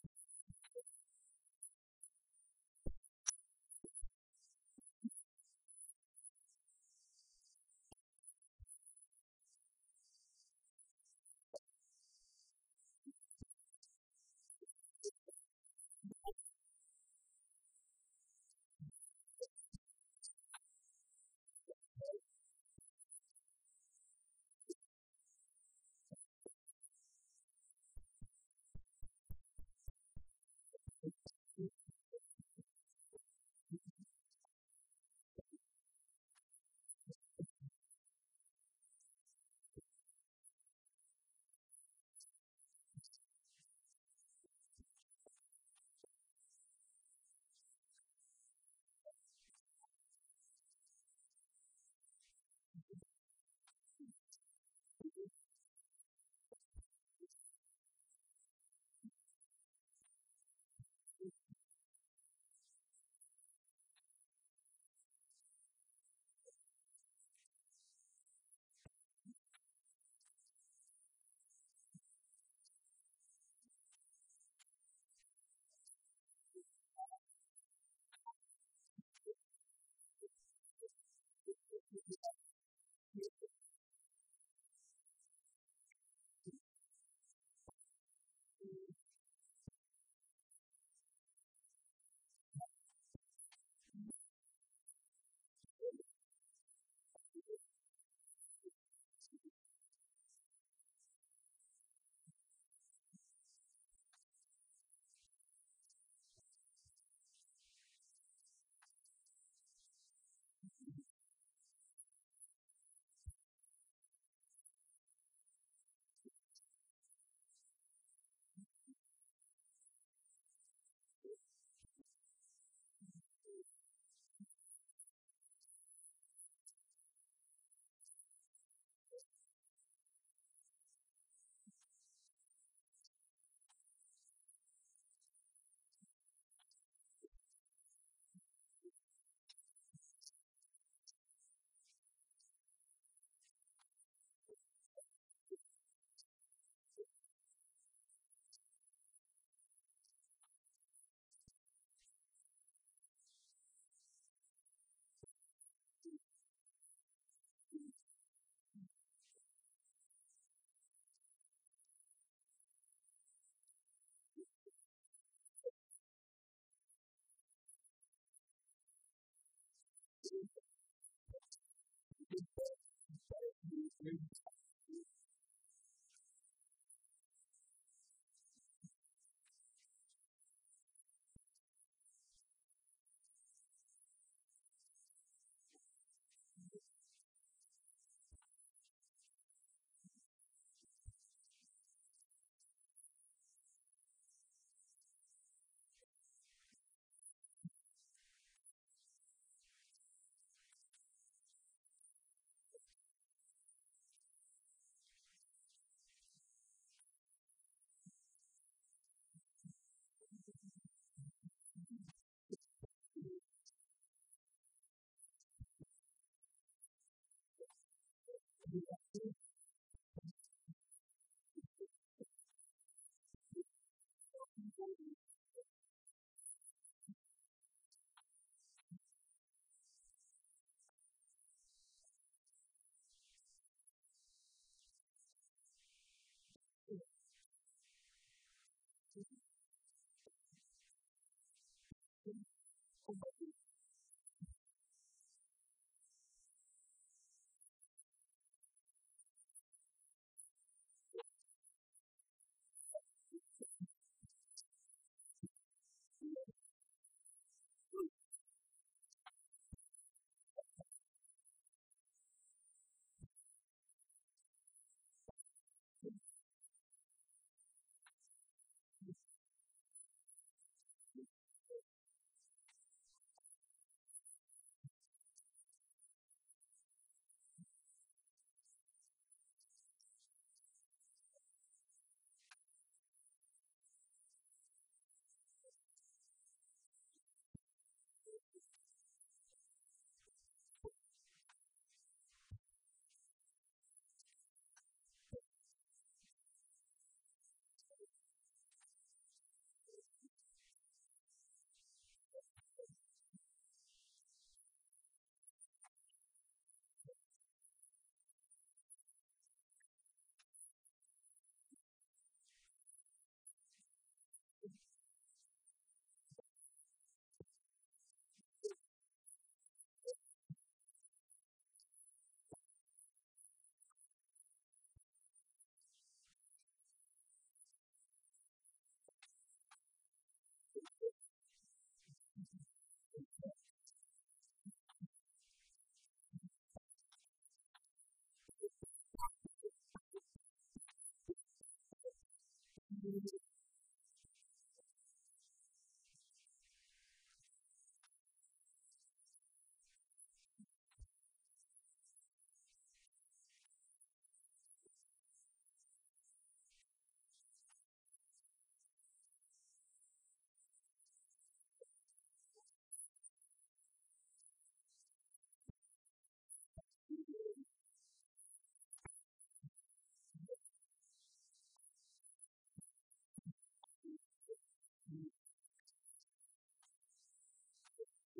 Jesus.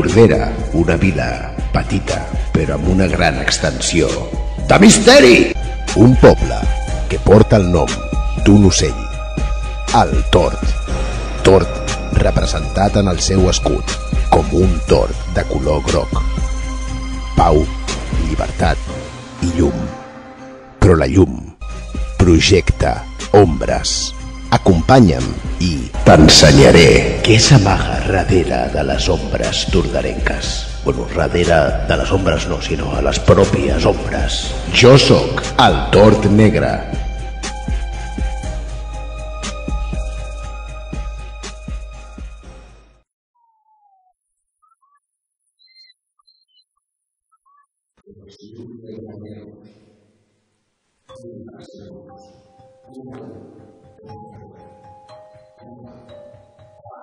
Tordera, una vila petita, però amb una gran extensió. De misteri! Un poble que porta el nom d'un ocell. El tort. Tort representat en el seu escut com un tort de color groc. Pau, llibertat i llum. Però la llum projecta ombres. Acompanya'm i t'ensenyaré què s'amaga darrere de les ombres turdarenques. Bueno, darrere de les ombres no, sinó a les pròpies ombres. Jo sóc el Tord Negre.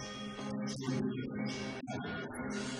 Thank you.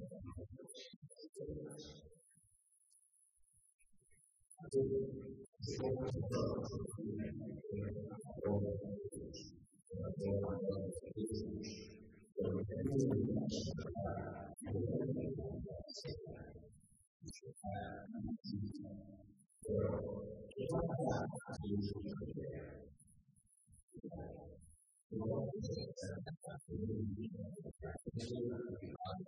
还有说的，就是说，呃，呃，就是我们年龄大的话，有的人比较喜欢，哎，那么喜欢，还有化妆啊，就是特别，哎，还有就是，就是，就是，就是化妆。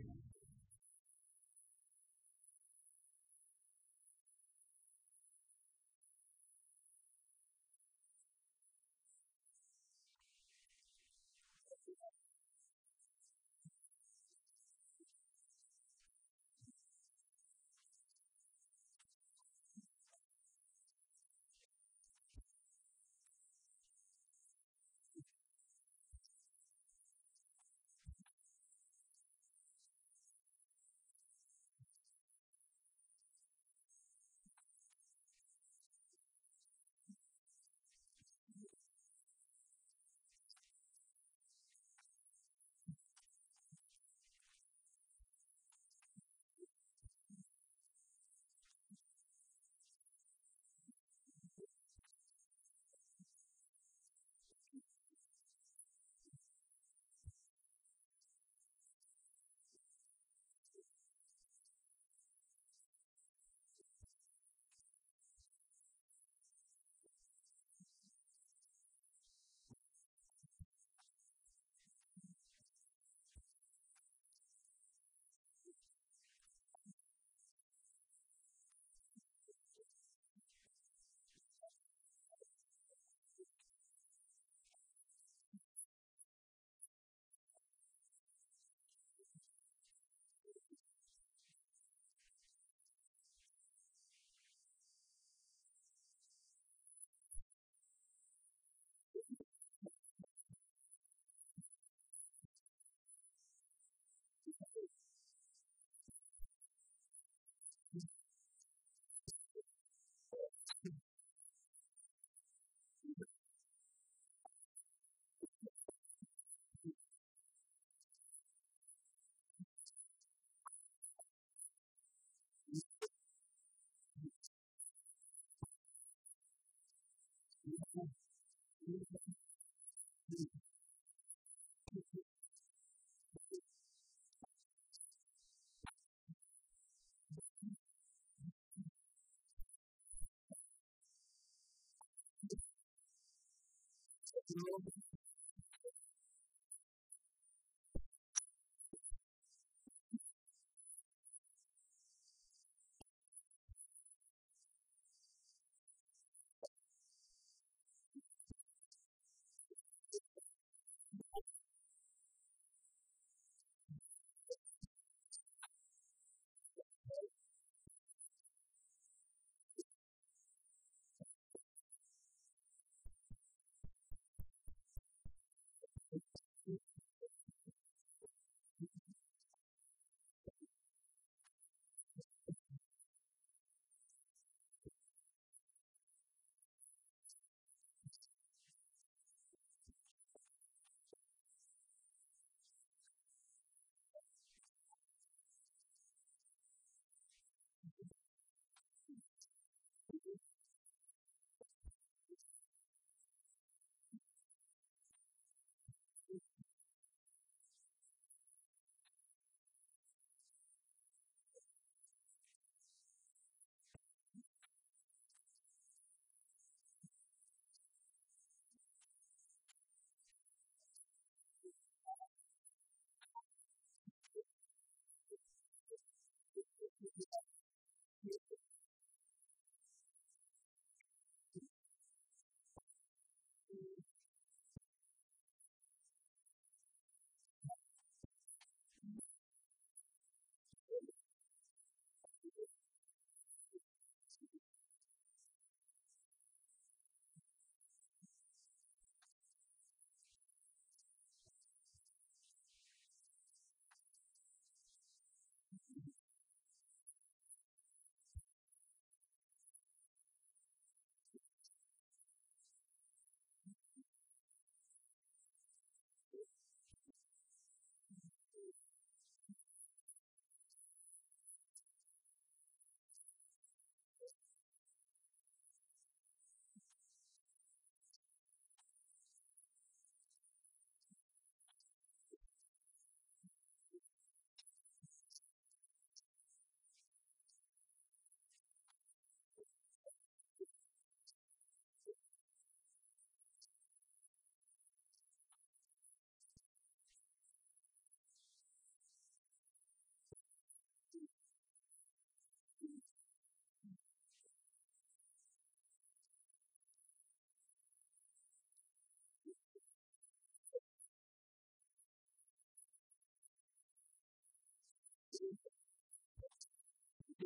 Jesus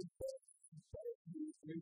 is that instead of being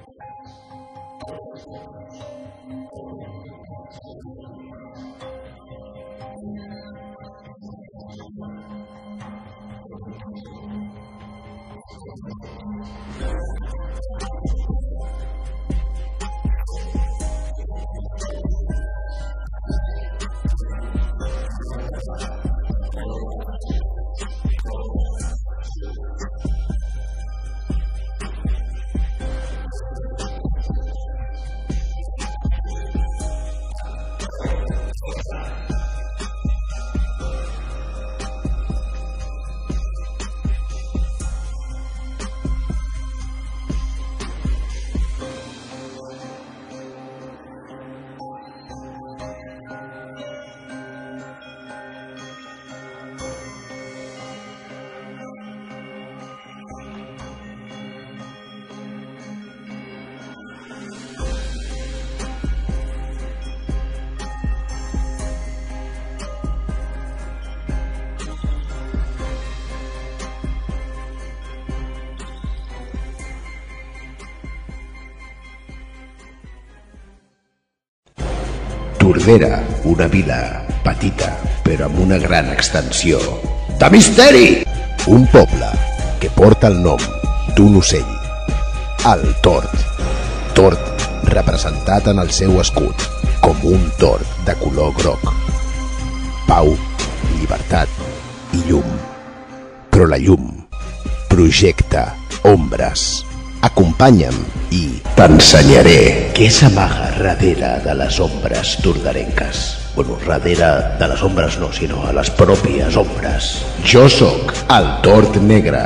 Tordera, una vila petita, però amb una gran extensió. De misteri! Un poble que porta el nom d'un ocell. El tort. Tort representat en el seu escut com un tort de color groc. Pau, llibertat i llum. Però la llum projecta ombres. Acompanya'm i t'ensenyaré què s'amaga darrere de les ombres tordarenques. Bueno, darrere de les ombres no, sinó a les pròpies ombres. Jo sóc el Tort Negre.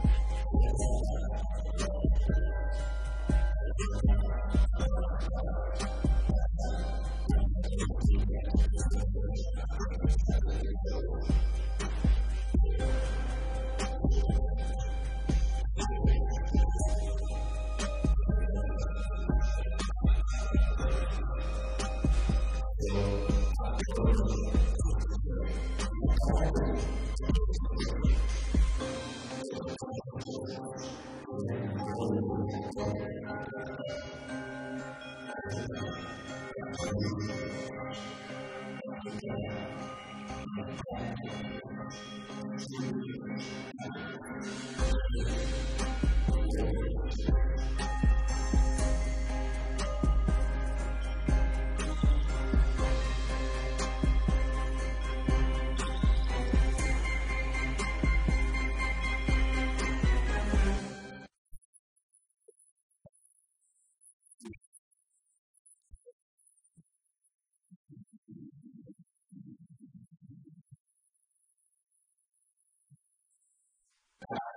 I'm gonna go get some more.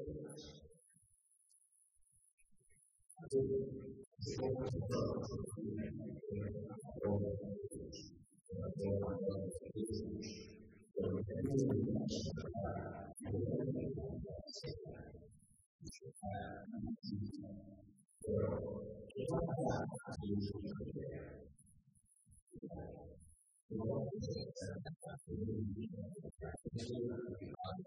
还有说的，就是说，呃，呃，就是我们年龄大的话，有的人比较喜欢，哎，那么喜欢，还有化妆啊，就是特别，哎，还有就是，就是，就是化妆。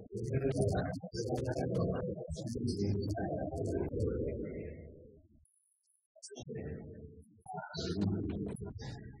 Thank you.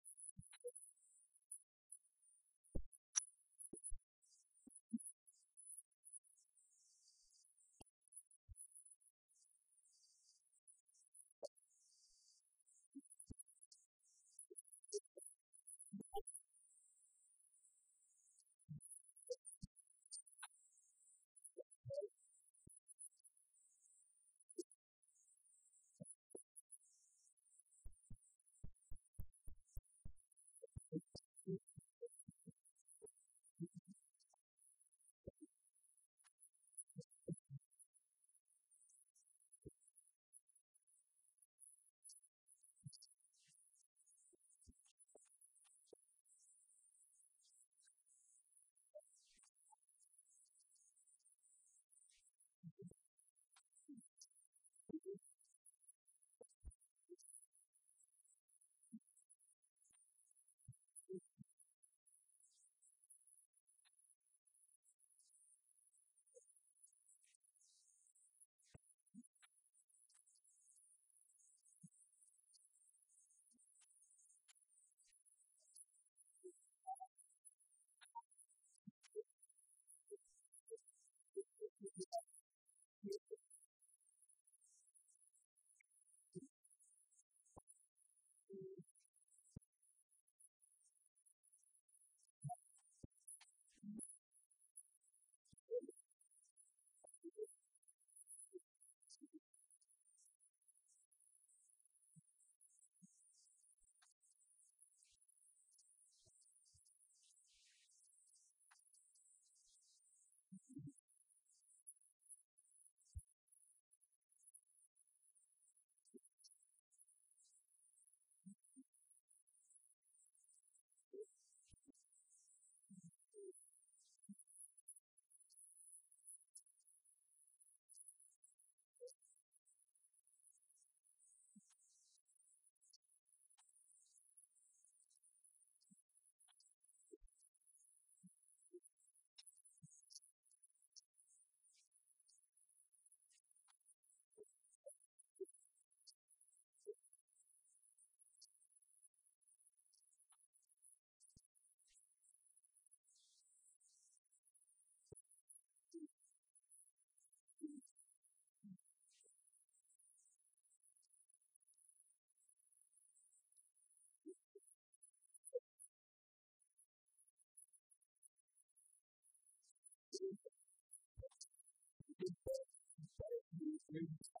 Jesus.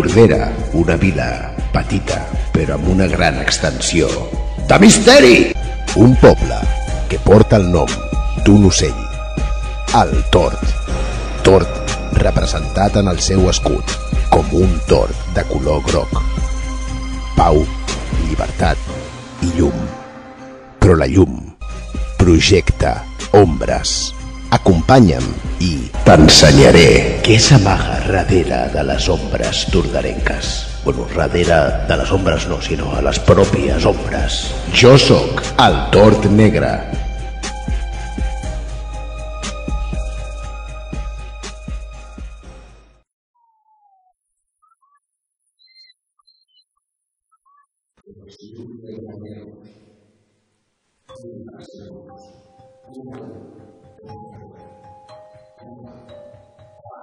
Tordera, una vila petita, però amb una gran extensió. De misteri! Un poble que porta el nom d'un ocell. El tort. Tort representat en el seu escut com un tort de color groc. Pau, llibertat i llum. Però la llum projecta ombres. Acompanya'm i t'ensenyaré què s'amaga radera de las sombras turdarencas. Bueno, radera de las sombras no, sino a las propias sombras. Yo soc el Tort Negre,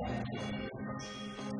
よし!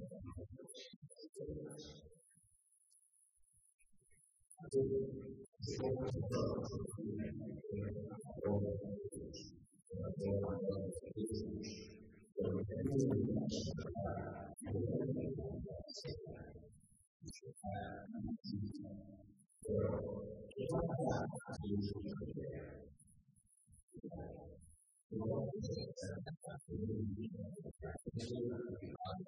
还有说的，就是说，呃，呃，就是我们年龄大的话，有的人比较喜欢，哎，那么喜欢，还有化妆啊，就是特别，哎，还有就是，就是，就是，就是化妆。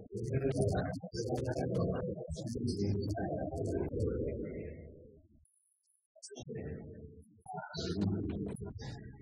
Thank you.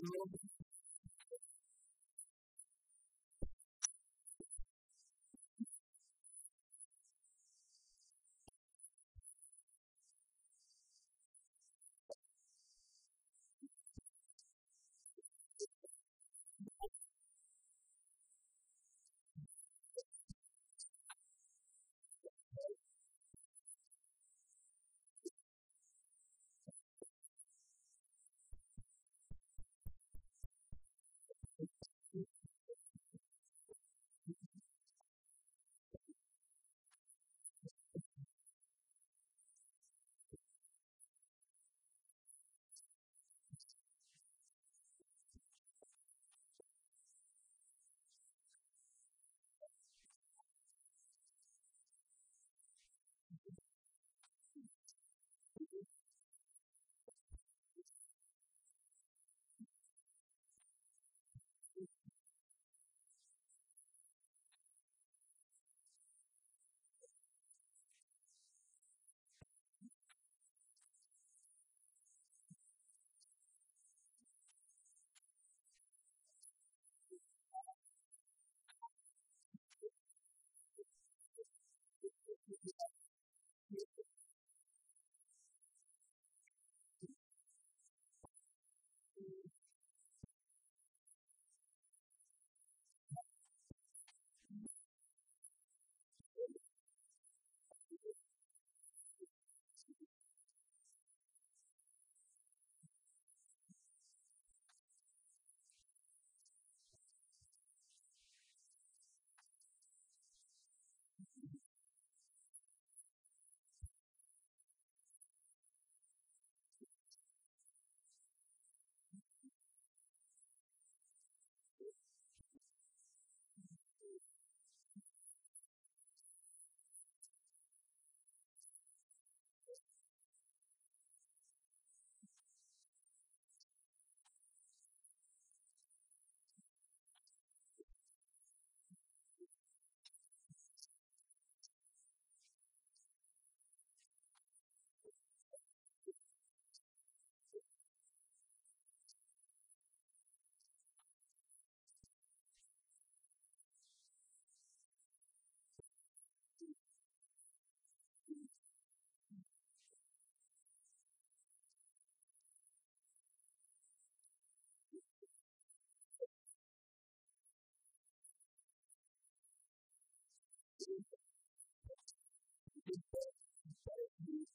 Thank you.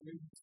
Jesus.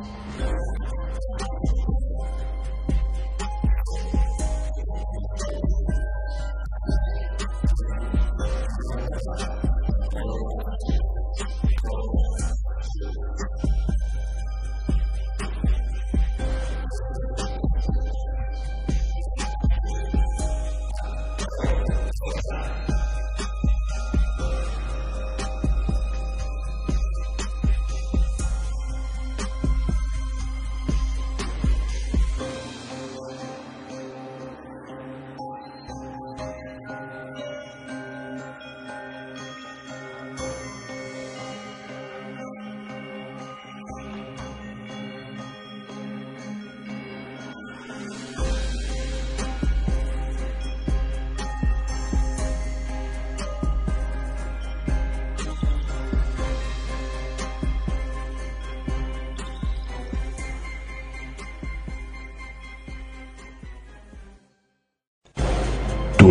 フフフ。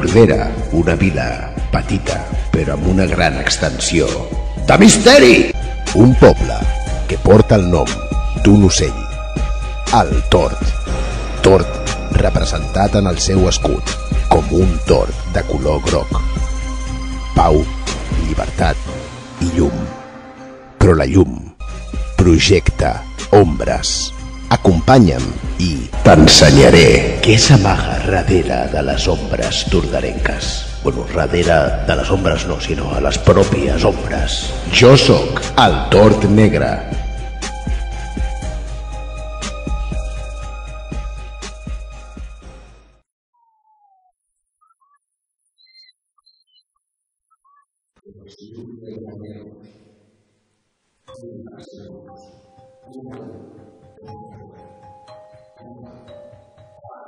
Tordera, una vila petita, però amb una gran extensió. De misteri! Un poble que porta el nom d'un ocell. El tort. Tort representat en el seu escut com un tort de color groc. Pau, llibertat i llum. Però la llum projecta ombres. Acompanya'm i t'ensenyaré què s'amaga darrere de les ombres turdarenques. Bueno, darrere de les ombres no, sinó a les pròpies ombres. Jo sóc el Tord Negre.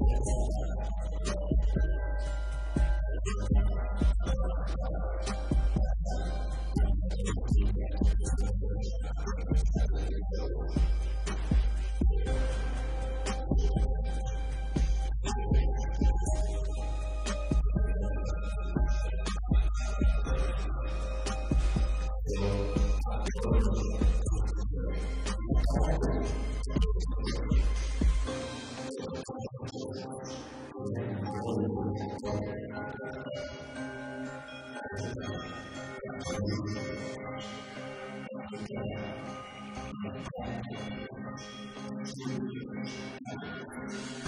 Thank you. Thank you.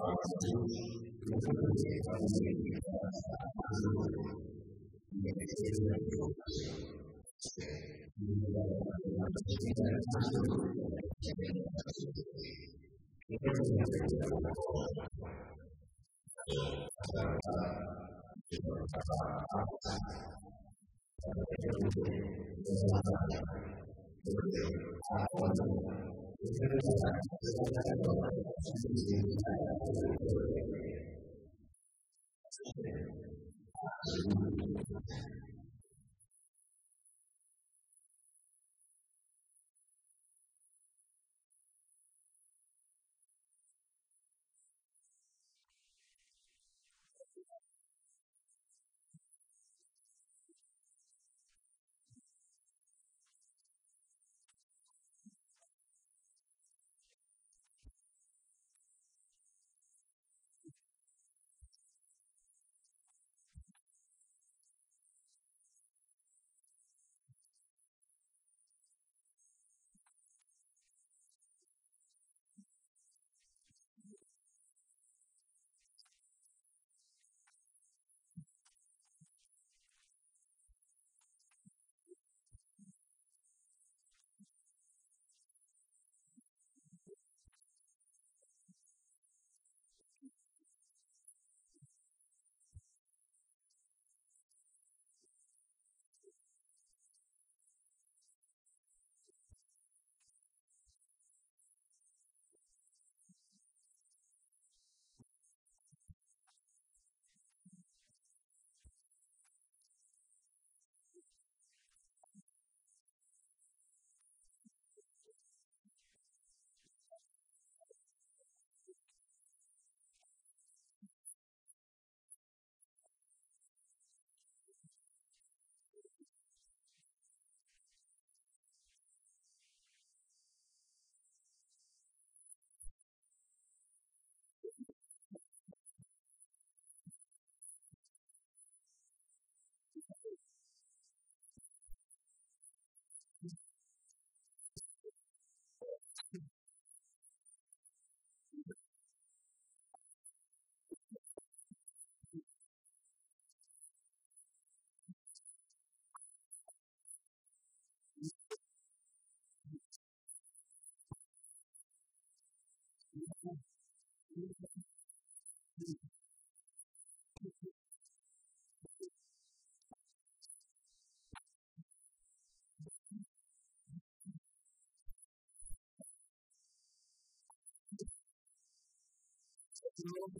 ฉันมีพิธภัณฑ์กุญแจที่สนามบินแทบไม่มีดังนี้จึงอาจมองไปด้วยควา Thank you. Thank you.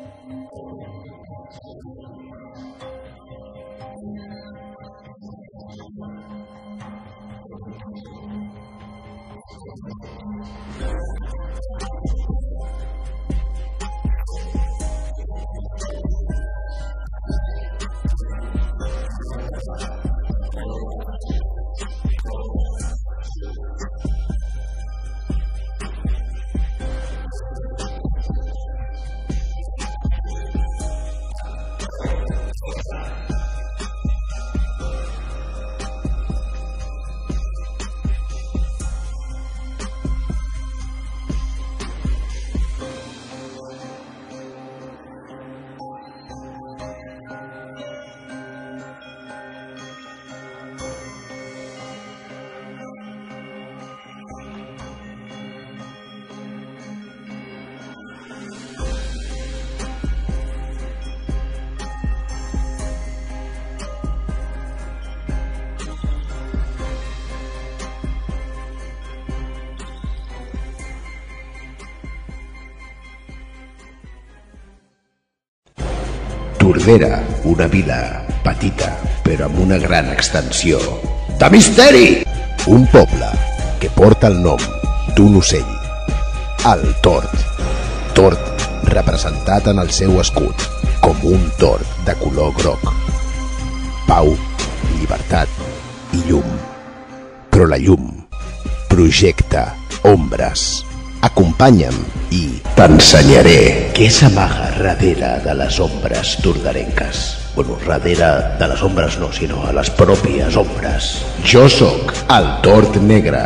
Tordera, una vila petita, però amb una gran extensió. De misteri! Un poble que porta el nom d'un ocell. El tort. Tort representat en el seu escut com un tort de color groc. Pau, llibertat i llum. Però la llum projecta ombres. Acompanya'm i t'ensenyaré què s'amaga darrere de les ombres tordarenques. Bueno, darrere de les ombres no, sinó a les pròpies ombres. Jo sóc el Tort Negre.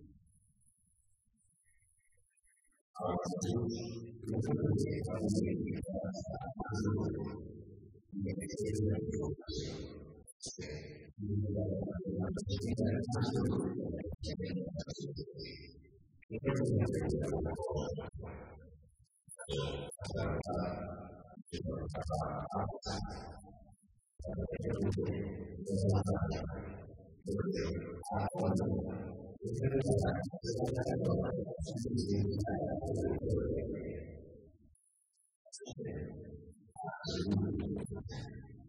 ฉันไม่เคยเห็นว่ามันเป็นเพียงแค่คุณทั้งสองที่ตัดสินใจกันไปตามค 今天晚上，大家好，欢迎来到《中国诗词大会》。我是主持人撒贝宁。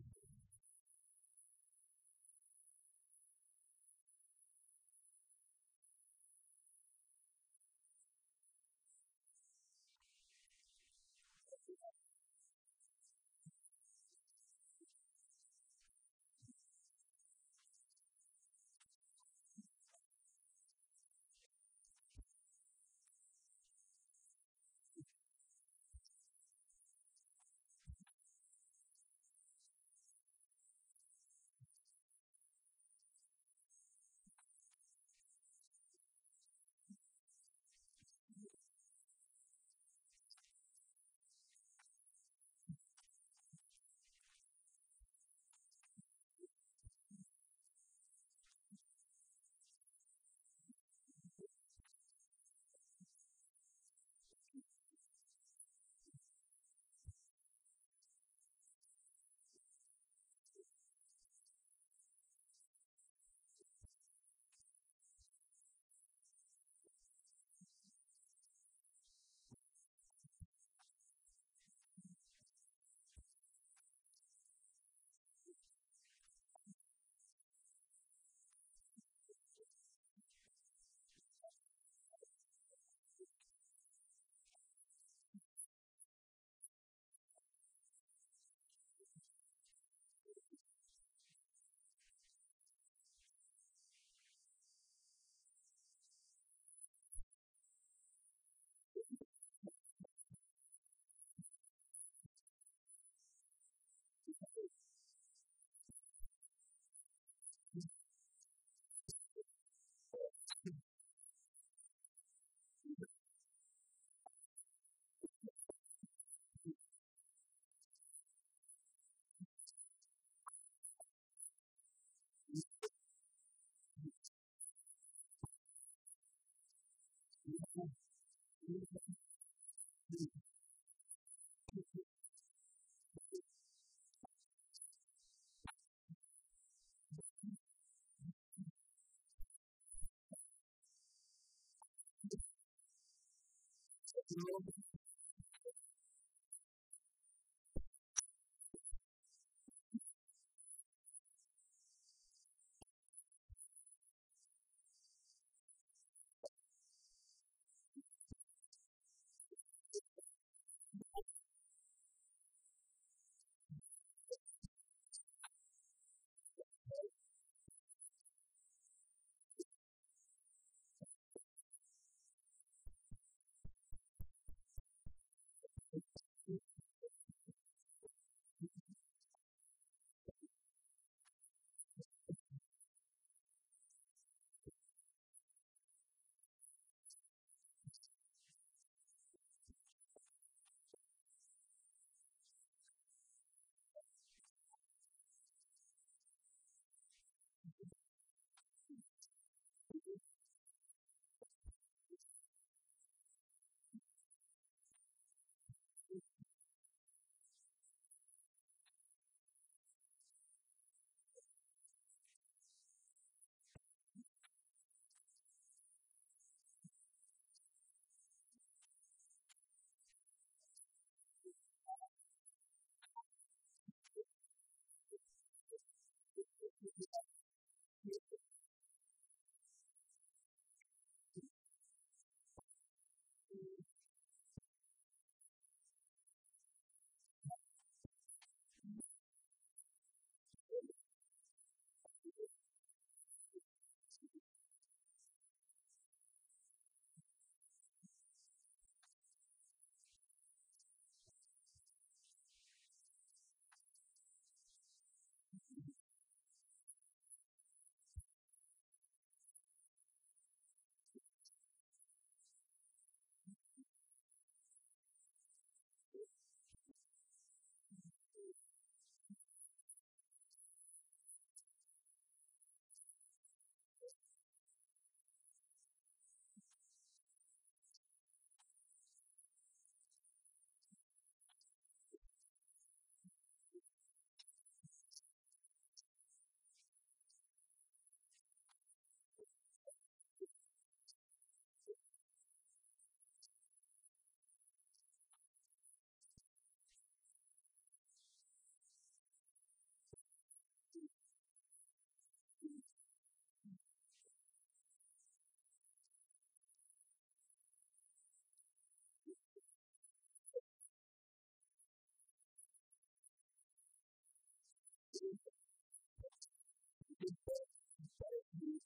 Thank you.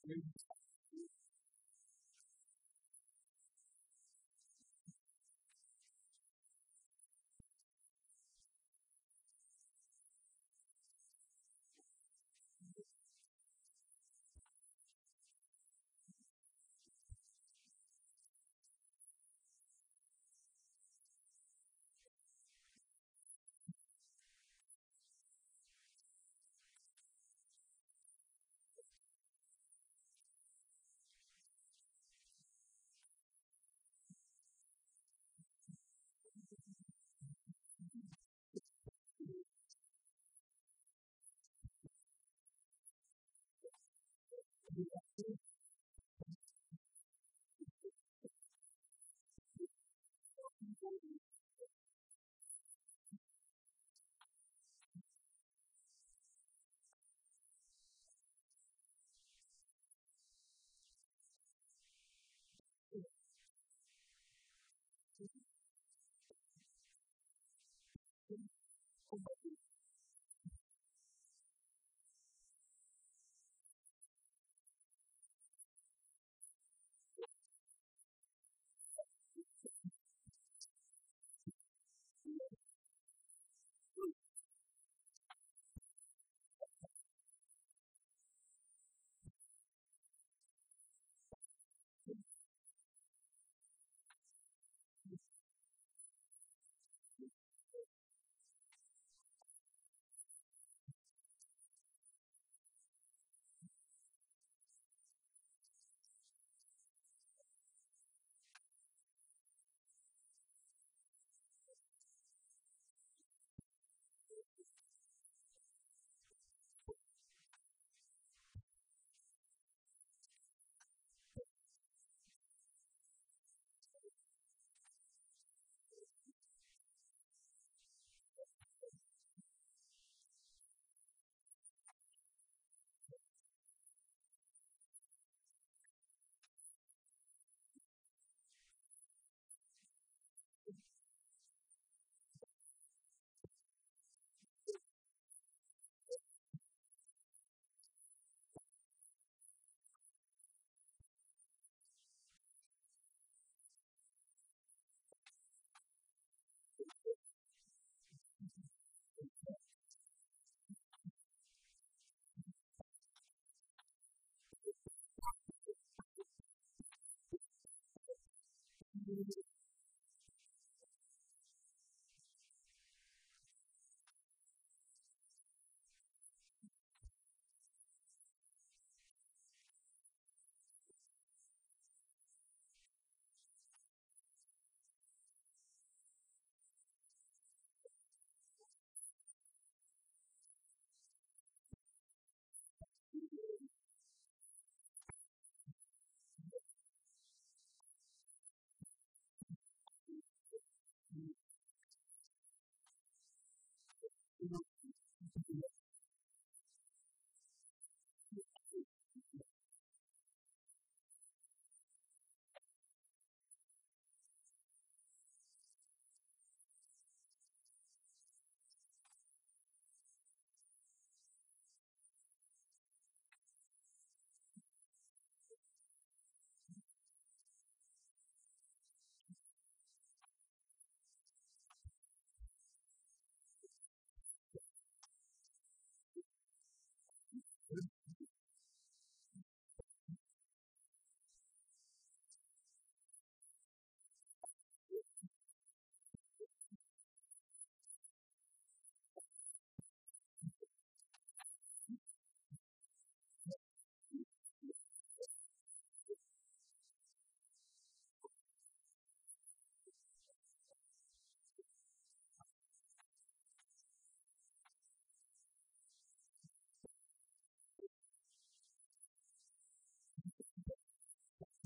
Jesus.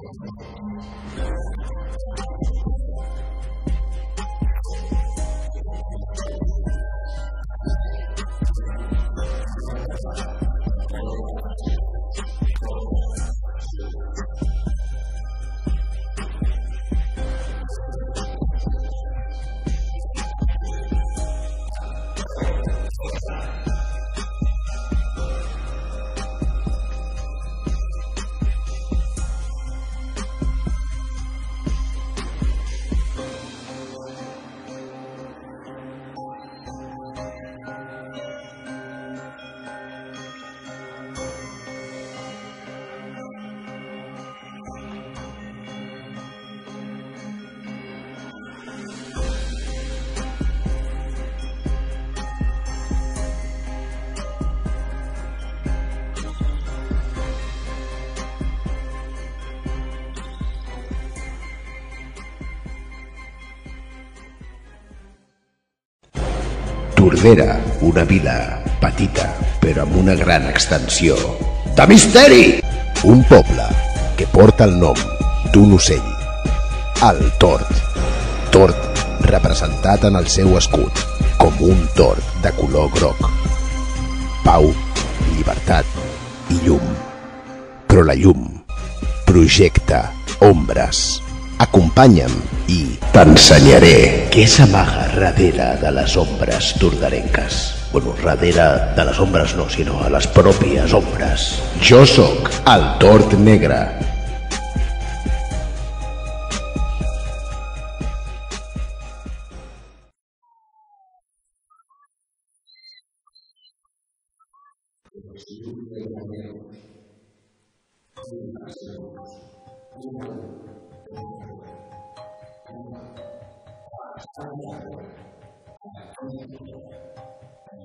Thank you. Tordera, una vila petita, però amb una gran extensió. De misteri! Un poble que porta el nom d'un ocell. El tort. Tort representat en el seu escut com un tort de color groc. Pau, llibertat i llum. Però la llum projecta ombres. Acompanya'm i t'ensenyaré què s'amaga radera de las sombras turdarencas. Bueno, radera de las sombras no, sino a las propias sombras. Yo soc el Tort Negre,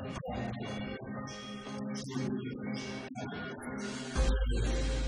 Thank you.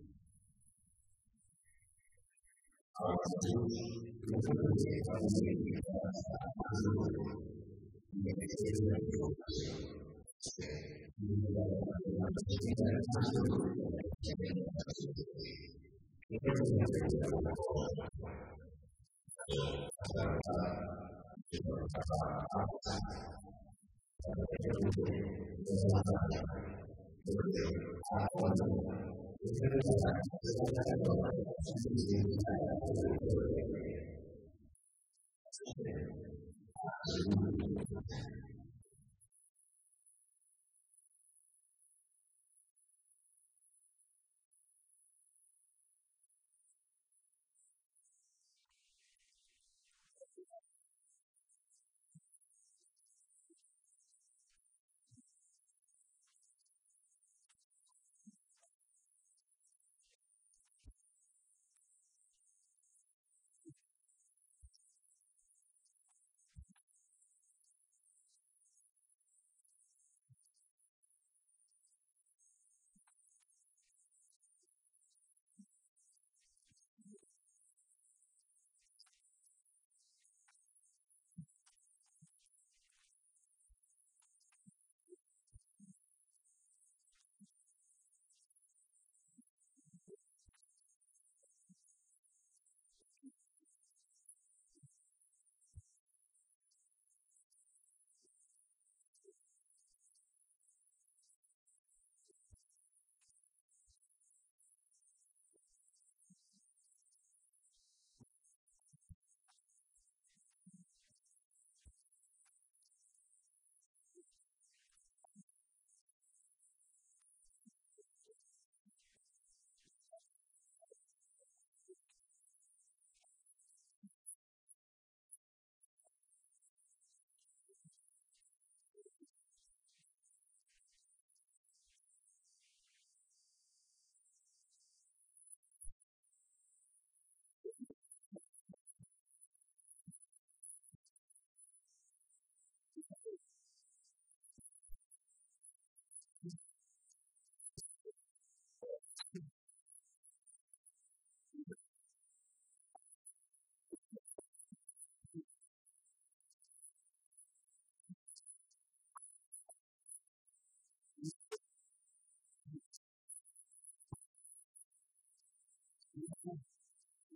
การที่ยังไม่ได้รับเงินอุดหนุนต่อไปแม้แต่จะอยู่ตระกูลกิลลิกัน Thank you.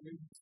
Jesus.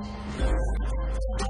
あっ。